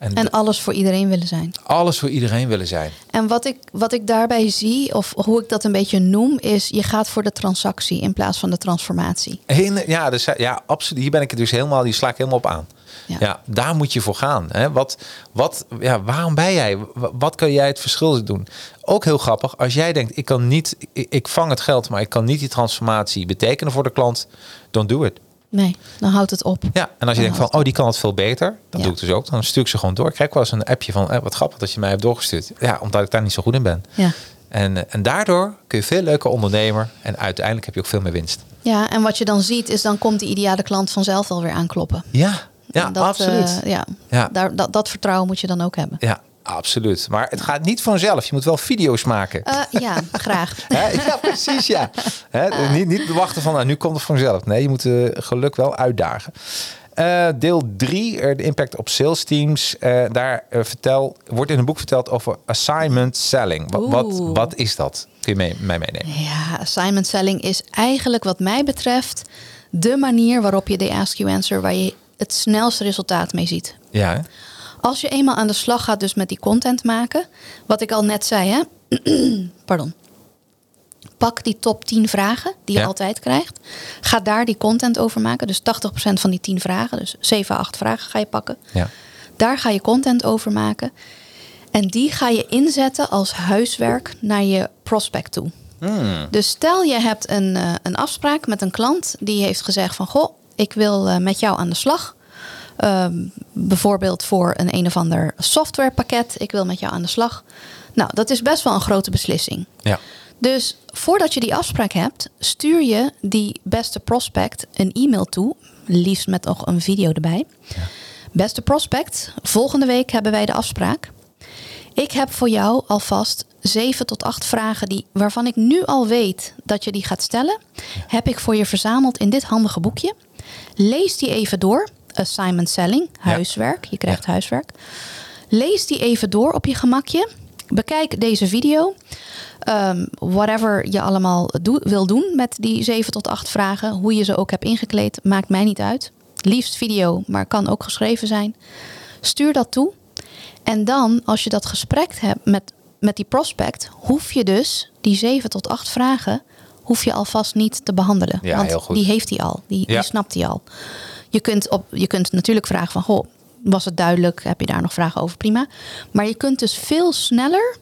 Speaker 1: En,
Speaker 2: En alles voor iedereen willen zijn.
Speaker 1: alles voor iedereen willen zijn.
Speaker 2: En wat ik, wat ik daarbij zie, of hoe ik dat een beetje noem, is je gaat voor de transactie in plaats van de transformatie.
Speaker 1: Heen- Ja, dus, ja, absoluut. Hier ben ik het dus helemaal, die sla ik helemaal op aan.
Speaker 2: Ja.
Speaker 1: Ja, daar moet je voor gaan. Hè? Wat, wat, ja, waarom ben jij? Wa- Wat kan jij het verschil doen? Ook heel grappig, als jij denkt, ik kan niet, ik, ik vang het geld, maar ik kan niet die transformatie betekenen voor de klant, don't do it.
Speaker 2: Nee, dan houdt het op.
Speaker 1: Ja, en als je
Speaker 2: Dan
Speaker 1: denkt van, oh, die kan het veel beter, dat
Speaker 2: Ja.
Speaker 1: doe ik dus ook. Dan stuur ik ze gewoon door. Ik krijg wel eens een appje van, eh, wat grappig dat je mij hebt doorgestuurd. Ja, omdat ik daar niet zo goed in ben.
Speaker 2: Ja.
Speaker 1: En, eh, en daardoor kun je veel leuker ondernemer en uiteindelijk heb je ook veel meer winst.
Speaker 2: ja, en wat je dan ziet, is dan komt die ideale klant vanzelf wel weer aankloppen.
Speaker 1: Ja, ja
Speaker 2: dat,
Speaker 1: absoluut.
Speaker 2: eh, ja,
Speaker 1: Ja.
Speaker 2: Daar, dat, dat vertrouwen moet je dan ook hebben.
Speaker 1: Ja, absoluut. Maar het gaat niet vanzelf. Je moet wel video's maken.
Speaker 2: Eh, ja, graag.
Speaker 1: Ja, precies, ja. Hè? Niet, niet wachten van, nou, nu komt het vanzelf. Nee, je moet eh, geluk wel uitdagen. Eh, deel 3, de impact op sales teams. Eh, daar eh, vertel, wordt in een boek verteld over assignment selling. Wat, wat, wat is dat? Kun je mee, mij meenemen?
Speaker 2: Ja, assignment selling is eigenlijk wat mij betreft de manier waarop je de Ask You Answer, waar je het snelste resultaat mee ziet.
Speaker 1: Ja, hè?
Speaker 2: Als je eenmaal aan de slag gaat dus met die content maken, wat ik al net zei, hè? pardon. Pak die top 10 vragen die je
Speaker 1: Ja.
Speaker 2: altijd krijgt. Ga daar die content over maken. Dus 80% van die 10 vragen, dus 7, 8 vragen ga je pakken.
Speaker 1: ja.
Speaker 2: Daar ga je content over maken. En die ga je inzetten als huiswerk naar je prospect toe.
Speaker 1: Hmm.
Speaker 2: Dus stel je hebt een, eh, een afspraak met een klant die heeft gezegd van goh, ik wil eh, met jou aan de slag. Ehm, bijvoorbeeld voor een een of ander softwarepakket. Ik wil met jou aan de slag. Nou, dat is best wel een grote beslissing.
Speaker 1: ja.
Speaker 2: Dus voordat je die afspraak hebt, stuur je die beste prospect een e-mail toe. Liefst met nog een video erbij. Beste prospect, volgende week hebben wij de afspraak. Ik heb voor jou alvast zeven tot acht vragen die, waarvan ik nu al weet dat je die gaat stellen. Heb ik voor je verzameld in dit handige boekje. Lees die even door. Assignment selling, huiswerk. Je krijgt
Speaker 1: Ja.
Speaker 2: huiswerk. Lees die even door op je gemakje. bekijk deze video. Ehm, whatever je allemaal doe, wil doen met die 7 tot 8 vragen, hoe je ze ook hebt ingekleed, maakt mij niet uit. Liefst video, maar kan ook geschreven zijn. Stuur dat toe. En dan, als je dat gesprek hebt met, met die prospect, hoef je dus die 7 tot 8 vragen, hoef je alvast niet te behandelen.
Speaker 1: Ja,
Speaker 2: want
Speaker 1: heel goed.
Speaker 2: die heeft hij al, die,
Speaker 1: Ja.
Speaker 2: die snapt hij al. Je kunt, op, je kunt natuurlijk vragen van, goh, was het duidelijk? Heb je daar nog vragen over? Prima. Maar je kunt dus veel sneller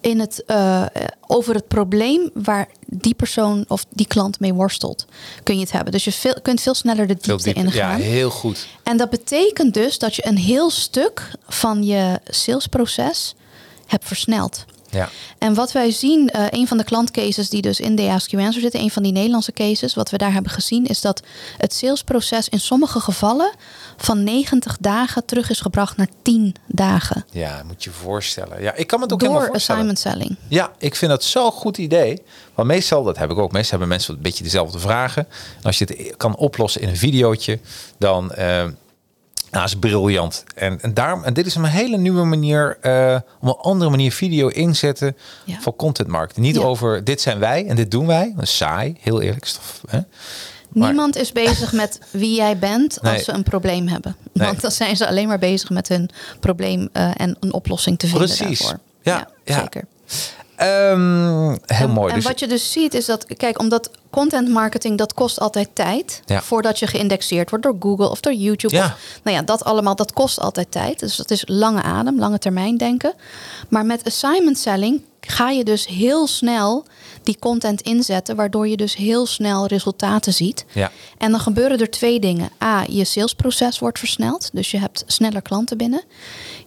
Speaker 2: in het, eh, over het probleem waar die persoon of die klant mee worstelt, kun je het hebben. Dus je veel, kunt veel sneller de diepte
Speaker 1: dieper. Ja,
Speaker 2: ingaan.
Speaker 1: heel goed.
Speaker 2: En dat betekent dus dat je een heel stuk van je salesproces hebt versneld.
Speaker 1: Ja.
Speaker 2: En wat wij zien, eh, een van de klantcases die dus in You Answer zitten, een van die Nederlandse cases, wat we daar hebben gezien, is dat het salesproces in sommige gevallen van 90 dagen terug is gebracht naar 10 dagen.
Speaker 1: ja, moet je voorstellen. Ja, ik kan me het ook helemaal
Speaker 2: Door
Speaker 1: voorstellen.
Speaker 2: assignment selling.
Speaker 1: Ja, ik vind dat zo'n goed idee. Want meestal, dat heb ik ook, meestal hebben mensen een beetje dezelfde vragen. En als je het kan oplossen in een videootje, dan eh, nou, is briljant. En, en, daarom, en dit is een hele nieuwe manier, eh, om een andere manier video inzetten
Speaker 2: Ja.
Speaker 1: voor content marketing. Niet
Speaker 2: Ja.
Speaker 1: over dit zijn wij en dit doen wij. Dat is saai, heel eerlijk. is toch, hè? Maar-
Speaker 2: Niemand is bezig met wie jij bent als
Speaker 1: Nee.
Speaker 2: ze een probleem hebben.
Speaker 1: Nee.
Speaker 2: Want dan zijn ze alleen maar bezig met hun probleem eh, en een oplossing te vinden
Speaker 1: Precies.
Speaker 2: daarvoor.
Speaker 1: Ja, ja.
Speaker 2: zeker.
Speaker 1: Ehm, heel
Speaker 2: en,
Speaker 1: mooi.
Speaker 2: En
Speaker 1: Dus-
Speaker 2: wat je dus ziet is dat, kijk, omdat content marketing, dat kost altijd tijd.
Speaker 1: Ja.
Speaker 2: Voordat je geïndexeerd wordt door Google of door YouTube.
Speaker 1: Ja.
Speaker 2: Of, nou ja, dat allemaal, dat kost altijd tijd. Dus dat is lange adem, lange termijn denken. Maar met assignment selling ga je dus heel snel die content inzetten, waardoor je dus heel snel resultaten ziet.
Speaker 1: Ja.
Speaker 2: En dan gebeuren er twee dingen. A, je salesproces wordt versneld. Dus je hebt sneller klanten binnen.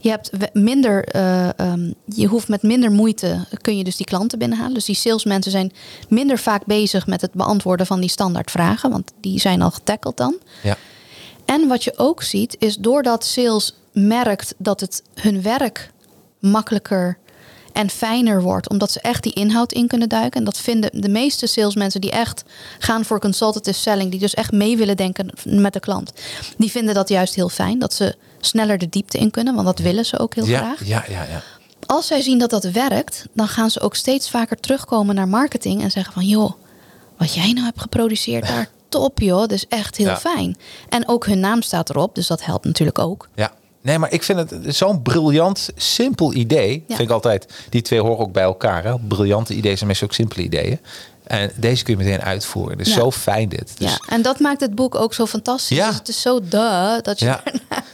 Speaker 2: Je hebt minder, eh, ehm, je hoeft met minder moeite kun je dus die klanten binnenhalen. Dus die salesmensen zijn minder vaak bezig met het beantwoorden van die standaard vragen, want die zijn al getackled dan.
Speaker 1: ja.
Speaker 2: En wat je ook ziet is doordat sales merkt dat het hun werk makkelijker en fijner wordt, omdat ze echt die inhoud in kunnen duiken. En dat vinden de meeste salesmensen die echt gaan voor consultative selling, die dus echt mee willen denken met de klant, die vinden dat juist heel fijn, dat ze sneller de diepte in kunnen, want dat willen ze ook heel
Speaker 1: Ja,
Speaker 2: graag.
Speaker 1: ja, ja, ja.
Speaker 2: Als zij zien dat dat werkt, dan gaan ze ook steeds vaker terugkomen naar marketing en zeggen van joh, wat jij nou hebt geproduceerd daar, top joh, dat is echt heel
Speaker 1: Ja.
Speaker 2: fijn. En ook hun naam staat erop, dus dat helpt natuurlijk ook.
Speaker 1: Ja. Nee, maar ik vind het zo'n briljant, simpel idee.
Speaker 2: Ja.
Speaker 1: Vind ik altijd. Die twee horen ook bij elkaar. Hè? Briljante ideeën zijn meestal ook simpele ideeën. En deze kun je meteen uitvoeren. Dus
Speaker 2: Ja.
Speaker 1: zo fijn dit. Dus,
Speaker 2: ja, en dat maakt het boek ook zo fantastisch.
Speaker 1: Ja.
Speaker 2: Dus het is zo duh dat je
Speaker 1: Ja.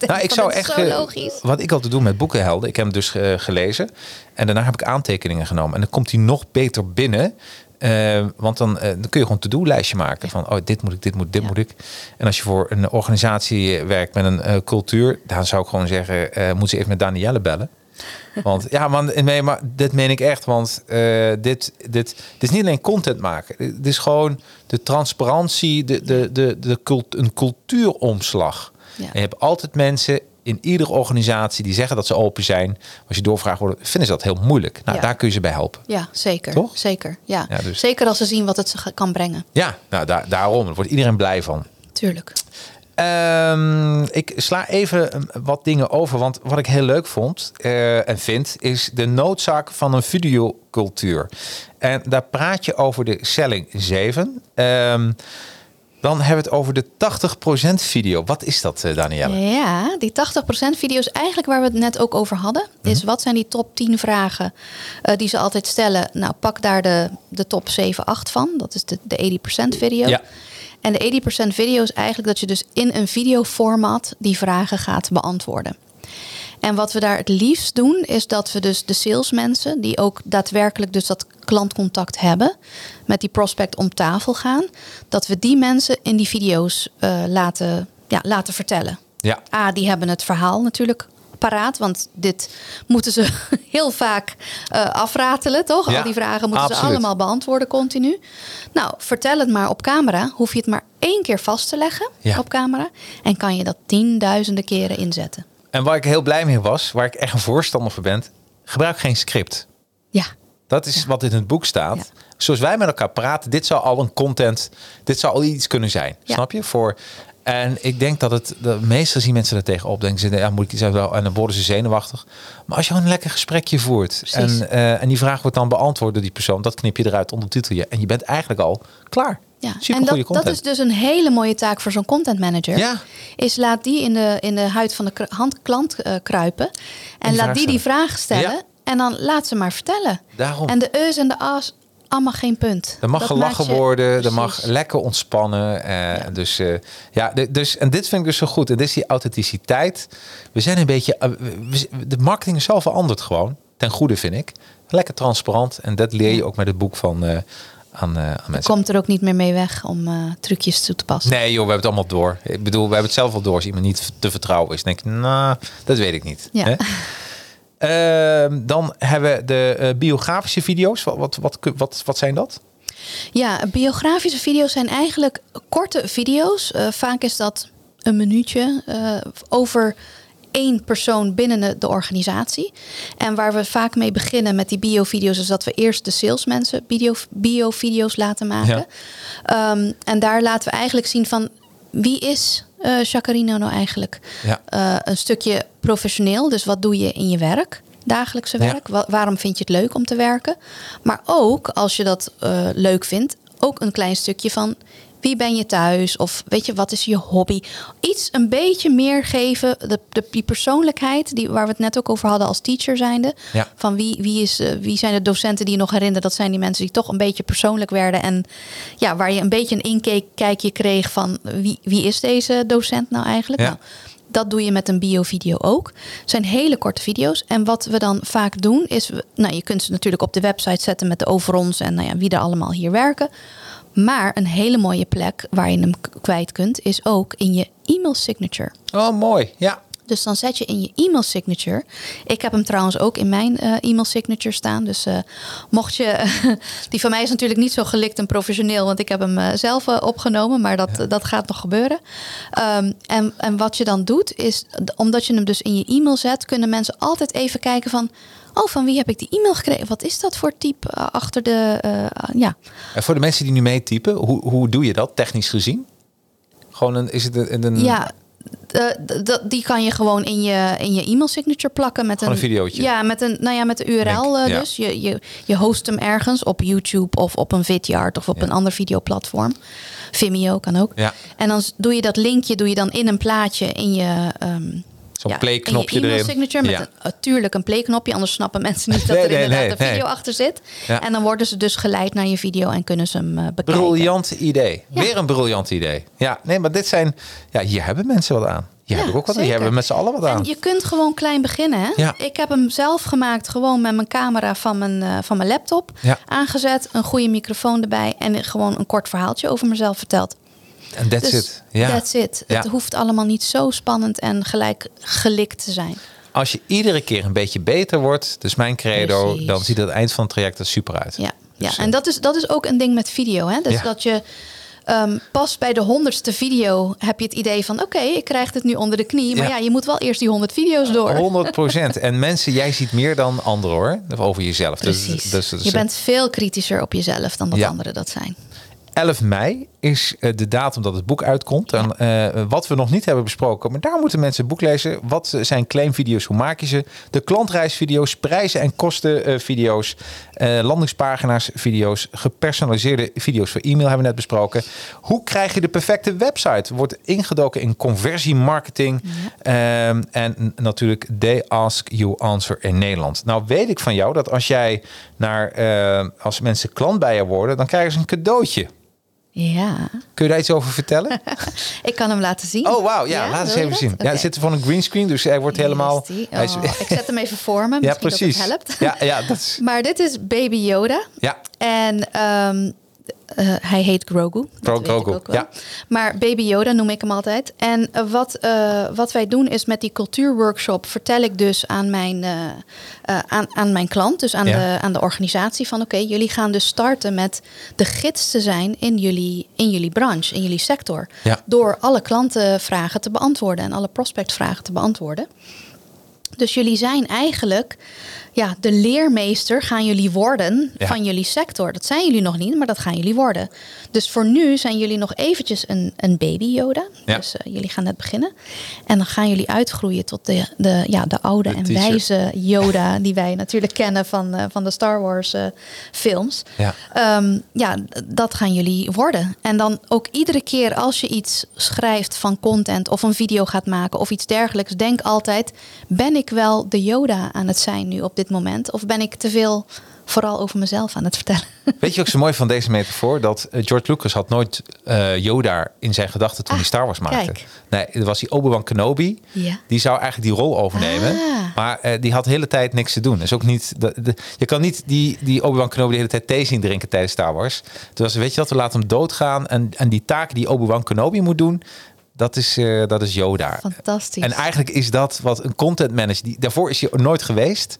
Speaker 1: Nou, ik zou echt.
Speaker 2: zo
Speaker 1: eh,
Speaker 2: logisch.
Speaker 1: Wat ik altijd doe met boekenhelden. Ik heb hem dus eh, gelezen. En daarna heb ik aantekeningen genomen. En dan komt hij nog beter binnen. Eh, want dan, dan kun je gewoon een to-do-lijstje maken. Van, oh, dit moet ik, dit moet, dit
Speaker 2: Ja.
Speaker 1: moet ik. En als je voor een organisatie werkt met een cultuur... dan zou ik gewoon zeggen, moet ze even met Danielle bellen. Want ja, man, nee, maar dit meen ik echt. Want eh, dit, dit, dit is niet alleen content maken. Het is gewoon de transparantie, de, de, de, de cult, een cultuuromslag.
Speaker 2: Ja.
Speaker 1: En je hebt altijd mensen in iedere organisatie die zeggen dat ze open zijn. Als je doorvraagt wordt, vinden ze dat heel moeilijk. Nou,
Speaker 2: Ja.
Speaker 1: daar kun je ze bij helpen.
Speaker 2: Ja, zeker.
Speaker 1: Toch?
Speaker 2: Zeker, ja.
Speaker 1: Ja, dus-
Speaker 2: Zeker als ze zien wat het ze kan brengen.
Speaker 1: Ja, nou, daar, daarom. Daar wordt iedereen blij van.
Speaker 2: Tuurlijk.
Speaker 1: Ehm, ik sla even um, wat dingen over. Want wat ik heel leuk vond eh, en vind, is de noodzaak van een videocultuur. En daar praat je over de Selling 7. Ehm, dan hebben we het over de 80% video. Wat is dat, eh, Danielle?
Speaker 2: Ja, die 80% video's, eigenlijk waar we het net ook over hadden,
Speaker 1: Mhm.
Speaker 2: is wat zijn die top 10 vragen eh, die ze altijd stellen? Nou, pak daar de, de top 7, 8 van. Dat is de, de 80% video.
Speaker 1: Ja.
Speaker 2: En de 80% video is eigenlijk dat je dus in een videoformat die vragen gaat beantwoorden. En wat we daar het liefst doen, is dat we dus de salesmensen, die ook daadwerkelijk dus dat klantcontact hebben, met die prospect om tafel gaan, dat we die mensen in die video's eh, laten, ja, laten vertellen.
Speaker 1: Ja.
Speaker 2: A, die hebben het verhaal natuurlijk paraat, want dit moeten ze heel vaak eh, afratelen, toch?
Speaker 1: Ja,
Speaker 2: Al die vragen moeten ze allemaal beantwoorden continu. Nou, vertel het maar op camera. Hoef je het maar één keer vast te leggen
Speaker 1: Ja.
Speaker 2: op camera. En kan je dat tienduizenden keren inzetten.
Speaker 1: En waar ik heel blij mee was, waar ik echt een voorstander voor ben, gebruik geen script.
Speaker 2: Ja,
Speaker 1: Dat is wat in het boek staat.
Speaker 2: Ja.
Speaker 1: Zoals wij met elkaar praten, dit zou al een content, dit zou al iets kunnen zijn.
Speaker 2: Ja.
Speaker 1: Snap je? Voor, en ik denk dat het, de meestal zien mensen er tegenop. Denken ze, ja, moet ik hebben? En dan worden ze zenuwachtig. Maar als je gewoon een lekker gesprekje voert
Speaker 2: Precies.
Speaker 1: en, eh, en die vraag wordt dan beantwoord door die persoon, dat knip je eruit, ondertitel je. En je bent eigenlijk al klaar.
Speaker 2: Ja,
Speaker 1: Super
Speaker 2: en dat, dat is dus een hele mooie taak voor zo'n content manager.
Speaker 1: Ja.
Speaker 2: Is laat die in de, in de huid van de hand, klant eh, kruipen. En laat die die vraag stellen.
Speaker 1: Ja.
Speaker 2: En dan laat ze maar vertellen.
Speaker 1: Daarom.
Speaker 2: En de eus en de as, allemaal geen punt.
Speaker 1: Er mag
Speaker 2: Dat
Speaker 1: gelachen
Speaker 2: je-
Speaker 1: worden, er mag
Speaker 2: Precies.
Speaker 1: lekker ontspannen. eh, Dus eh, ja, dus, en dit vind ik dus zo goed. En dit is die authenticiteit. We zijn een beetje, eh, we- de marketing is zelf veranderd gewoon. Ten goede vind ik. Lekker transparant. En dat leer je ook met het boek van eh, aan, aan mensen.
Speaker 2: Komt er ook niet meer mee weg om trucjes toe te passen.
Speaker 1: Nee joh, we hebben het allemaal door. Ik bedoel, we hebben het zelf al door. Als iemand niet te vertrouwen is, denk ik, nou, dat weet ik niet.
Speaker 2: Ja.
Speaker 1: Hè? Ehm, dan hebben we de eh, biografische video's. Wat, wat, wat, wat, wat zijn dat?
Speaker 2: Ja, biografische video's zijn eigenlijk korte video's. Eh, vaak is dat een minuutje eh, over één persoon binnen de, organisatie. En waar we vaak mee beginnen met die bio-video's... is dat we eerst de salesmensen bio- bio-video's laten maken. Ehm, en daar laten we eigenlijk zien van... wie is eh Jacarino nou eigenlijk?
Speaker 1: Ja.
Speaker 2: Eh, een stukje professioneel, dus wat doe je in je werk? Dagelijkse
Speaker 1: Ja.
Speaker 2: werk. Wa- waarom vind je het leuk om te werken? Maar ook, als je dat eh, leuk vindt, ook een klein stukje van wie ben je thuis? Of weet je, wat is je hobby? Iets een beetje meer geven, de, de, die persoonlijkheid, die, waar we het net ook over hadden als teacher zijnde.
Speaker 1: Ja.
Speaker 2: Van wie, wie, is, eh, wie zijn de docenten die je nog herinneren? Dat zijn die mensen die toch een beetje persoonlijk werden. En ja, waar je een beetje een inkijkje kreeg van wie, wie is deze docent nou eigenlijk?
Speaker 1: Ja.
Speaker 2: Nou, dat doe je met een bio-video ook. Het zijn hele korte video's. En wat we dan vaak doen is... Nou, je kunt ze natuurlijk op de website zetten met de overons... en nou ja, wie er allemaal hier werken. Maar een hele mooie plek waar je hem kwijt kunt... is ook in je e-mail signature.
Speaker 1: Oh, mooi. Ja.
Speaker 2: Dus dan zet je in je e-mail signature. Ik heb hem trouwens ook in mijn eh, e-mail signature staan. Dus eh, mocht je. die van mij is natuurlijk niet zo gelikt en professioneel, want ik heb hem eh, zelf opgenomen. Maar dat, dat gaat nog gebeuren. Ehm, en, en wat je dan doet, is omdat je hem dus in je e-mail zet, kunnen mensen altijd even kijken van. Oh, van wie heb ik die e-mail gekregen? Wat is dat voor type eh, achter de. eh, ja,
Speaker 1: En voor de mensen die nu meetypen, hoe, hoe doe je dat technisch gezien? Gewoon een, is het een, een
Speaker 2: Ja, die kan je gewoon in je, in je e-mail signature plakken met
Speaker 1: Gewoon een videootje.
Speaker 2: Ja, met een, nou ja, met de URL. Eh,
Speaker 1: ja.
Speaker 2: Dus je, je, je host hem ergens op YouTube of op een Vidyard of op
Speaker 1: Ja.
Speaker 2: een ander videoplatform. Vimeo kan ook.
Speaker 1: Ja.
Speaker 2: En dan doe je dat linkje doe je dan in een plaatje in je. ehm
Speaker 1: Zo'n
Speaker 2: ja,
Speaker 1: play-knopje
Speaker 2: in je
Speaker 1: erin.
Speaker 2: signature met
Speaker 1: Ja.
Speaker 2: een, natuurlijk een playknopje, anders snappen mensen niet dat
Speaker 1: Nee,
Speaker 2: er inderdaad
Speaker 1: nee,
Speaker 2: een video achter zit.
Speaker 1: Ja.
Speaker 2: En dan worden ze dus geleid naar je video en kunnen ze hem eh, bekijken.
Speaker 1: Briljant idee. Weer een briljant idee. Ja, nee, maar dit zijn. Ja, hier hebben mensen wat aan. Hier
Speaker 2: Ja,
Speaker 1: hebben ook wat aan. Hier hebben we met z'n allen wat aan.
Speaker 2: En je kunt gewoon klein beginnen. Hè?
Speaker 1: Ja.
Speaker 2: Ik heb hem zelf gemaakt, gewoon met mijn camera van mijn, eh, van mijn laptop. Aangezet, een goede microfoon erbij en gewoon een kort verhaaltje over mezelf verteld.
Speaker 1: En that's
Speaker 2: dus
Speaker 1: it. Ja.
Speaker 2: that's it.
Speaker 1: Ja.
Speaker 2: Het hoeft allemaal niet zo spannend en gelijk gelikt te zijn.
Speaker 1: Als je iedere keer een beetje beter wordt, dus mijn credo,
Speaker 2: Precies.
Speaker 1: dan ziet het eind van het traject er super uit.
Speaker 2: Ja, ja.
Speaker 1: Dus, eh,
Speaker 2: en dat is, dat is ook een ding met video. Hè? Dus
Speaker 1: Ja.
Speaker 2: dat je ehm, pas bij de honderdste video heb je het idee van... oké, ik krijg het nu onder de knie. Maar
Speaker 1: Ja.
Speaker 2: ja, je moet wel eerst die honderd video's door.
Speaker 1: 100 procent. En mensen, jij ziet meer dan anderen hoor. Over jezelf. Dus-
Speaker 2: Precies.
Speaker 1: Dus, dus,
Speaker 2: je bent veel kritischer op jezelf dan dat anderen dat zijn.
Speaker 1: 11 mei is eh, de datum dat het boek uitkomt. En eh, wat we nog niet hebben besproken, maar daar moeten mensen het boek lezen. Wat zijn claimvideo's? Hoe maak je ze? De klantreisvideo's, prijzen en kosten eh, video's, eh, landingspagina's video's, gepersonaliseerde video's voor e-mail hebben we net besproken. Hoe krijg je de perfecte website? Wordt ingedoken in conversiemarketing Ehm, en natuurlijk They Ask You Answer in Nederland. Nou weet ik van jou dat als jij naar eh, als mensen klant bij je worden, dan krijgen ze een cadeautje.
Speaker 2: Ja,
Speaker 1: Kun je daar iets over vertellen?
Speaker 2: ik kan hem laten zien.
Speaker 1: Oh, wauw. Ja, laat eens even
Speaker 2: dat?
Speaker 1: zien. Ja, het zit van een greenscreen, dus hij wordt helemaal... hij is-
Speaker 2: Oh, ik zet hem even voor me,
Speaker 1: ja,
Speaker 2: misschien
Speaker 1: precies.
Speaker 2: dat het helpt.
Speaker 1: Ja, ja, dat is...
Speaker 2: Maar dit is Baby Yoda.
Speaker 1: Ja,
Speaker 2: En ehm, eh, hij heet Grogu.
Speaker 1: Grogu, ja.
Speaker 2: Maar Baby Yoda noem ik hem altijd. En eh, wat, eh, wat wij doen is met die cultuurworkshop vertel ik dus aan mijn, aan, aan mijn klant, dus aan,
Speaker 1: Ja.
Speaker 2: de, aan de organisatie van oké, jullie gaan dus starten met de gids te zijn in jullie, in jullie branche, in jullie sector.
Speaker 1: Ja.
Speaker 2: Door alle klantenvragen te beantwoorden en alle prospectvragen te beantwoorden. Dus jullie zijn eigenlijk ja, de leermeester gaan jullie worden
Speaker 1: Ja.
Speaker 2: van jullie sector. Dat zijn jullie nog niet, maar dat gaan jullie worden. Dus voor nu zijn jullie nog eventjes een, een baby Yoda.
Speaker 1: Ja.
Speaker 2: Dus eh, jullie gaan net beginnen. En dan gaan jullie uitgroeien tot de, de, ja, de oude
Speaker 1: De
Speaker 2: en
Speaker 1: teacher.
Speaker 2: wijze Yoda... die wij natuurlijk kennen van, eh, van de Star Wars eh, films.
Speaker 1: Ja.
Speaker 2: Ehm, ja, dat gaan jullie worden. En dan ook iedere keer als je iets schrijft van content of een video gaat maken of iets dergelijks, denk altijd: ben ik wel de Yoda aan het zijn nu op dit moment? Of ben ik te veel vooral over mezelf aan het vertellen?
Speaker 1: Weet je ook zo mooi van deze metafoor? Dat eh, George Lucas had nooit eh, Yoda in zijn gedachten toen
Speaker 2: Ah,
Speaker 1: hij Star Wars maakte.
Speaker 2: kijk.
Speaker 1: Nee, het was die Obi-Wan Kenobi.
Speaker 2: Ja.
Speaker 1: Die zou eigenlijk die rol overnemen.
Speaker 2: Ah.
Speaker 1: Maar eh, die had de hele tijd niks te doen. Dus ook niet, de, de- je kan niet die, die Obi-Wan Kenobi de hele tijd thee zien drinken tijdens Star Wars. Dus weet je dat, we laten hem doodgaan. En, en die taak die Obi-Wan Kenobi moet doen, dat is, eh, dat is Yoda.
Speaker 2: Fantastisch.
Speaker 1: En eigenlijk is dat wat een content manager, die, daarvoor is hij nooit geweest.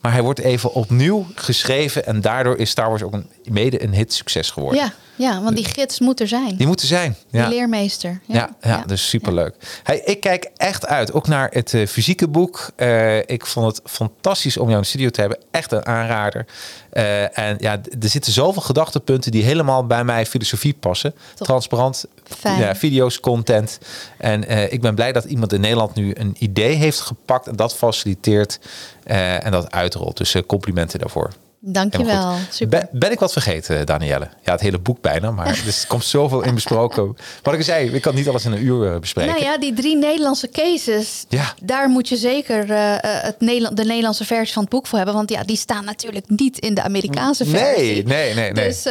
Speaker 1: Maar hij wordt even opnieuw geschreven. En daardoor is Star Wars ook een, mede een hit succes geworden.
Speaker 2: ja, ja, want die gids moet er zijn.
Speaker 1: Die moeten zijn.
Speaker 2: Die
Speaker 1: Ja.
Speaker 2: leermeester.
Speaker 1: Ja, ja, dus superleuk. Hey, ik kijk echt uit, ook naar het eh, fysieke boek. Eh, ik vond het fantastisch om jou in de studio te hebben. Echt een aanrader. Eh, en ja, er zitten zoveel gedachtepunten die helemaal bij mijn filosofie passen.
Speaker 2: Top.
Speaker 1: Transparant,
Speaker 2: Fijn.
Speaker 1: ja, video's, content. En ik ben blij dat iemand in Nederland nu een idee heeft gepakt en dat faciliteert en dat uitrolt. Dus complimenten daarvoor.
Speaker 2: Dankjewel. Super.
Speaker 1: Ben, ben ik wat vergeten, Danielle? Ja, het hele boek bijna, maar er komt zoveel in besproken. Wat ik zei, ik kan niet alles in een uur eh, bespreken.
Speaker 2: Nou ja, die drie Nederlandse cases,
Speaker 1: Ja.
Speaker 2: daar moet je zeker eh, eh, het Nederland, de Nederlandse versie van het boek voor hebben. Want ja, die staan natuurlijk niet in de Amerikaanse versie.
Speaker 1: Nee, nee, nee, nee.
Speaker 2: Dus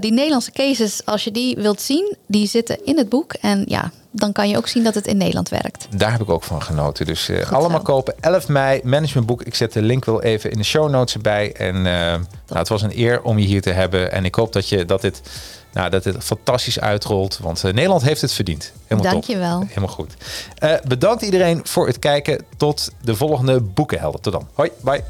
Speaker 2: die Nederlandse cases, als je die wilt zien, die zitten in het boek. En ja, dan kan je ook zien dat het in Nederland werkt.
Speaker 1: Daar heb ik ook van genoten. Dus eh, allemaal
Speaker 2: zo.
Speaker 1: kopen. 11 mei, managementboek. Ik zet de link wel even in de show notes erbij. En eh, nou, het was een eer om je hier te hebben. En ik hoop dat, je, dat, dit, nou, dat dit fantastisch uitrolt. Want eh, Nederland heeft het verdiend. Helemaal top.
Speaker 2: Dankjewel.
Speaker 1: Helemaal goed. Bedankt iedereen voor het kijken. Tot de volgende Boekenhelden. Tot dan. Hoi, bye.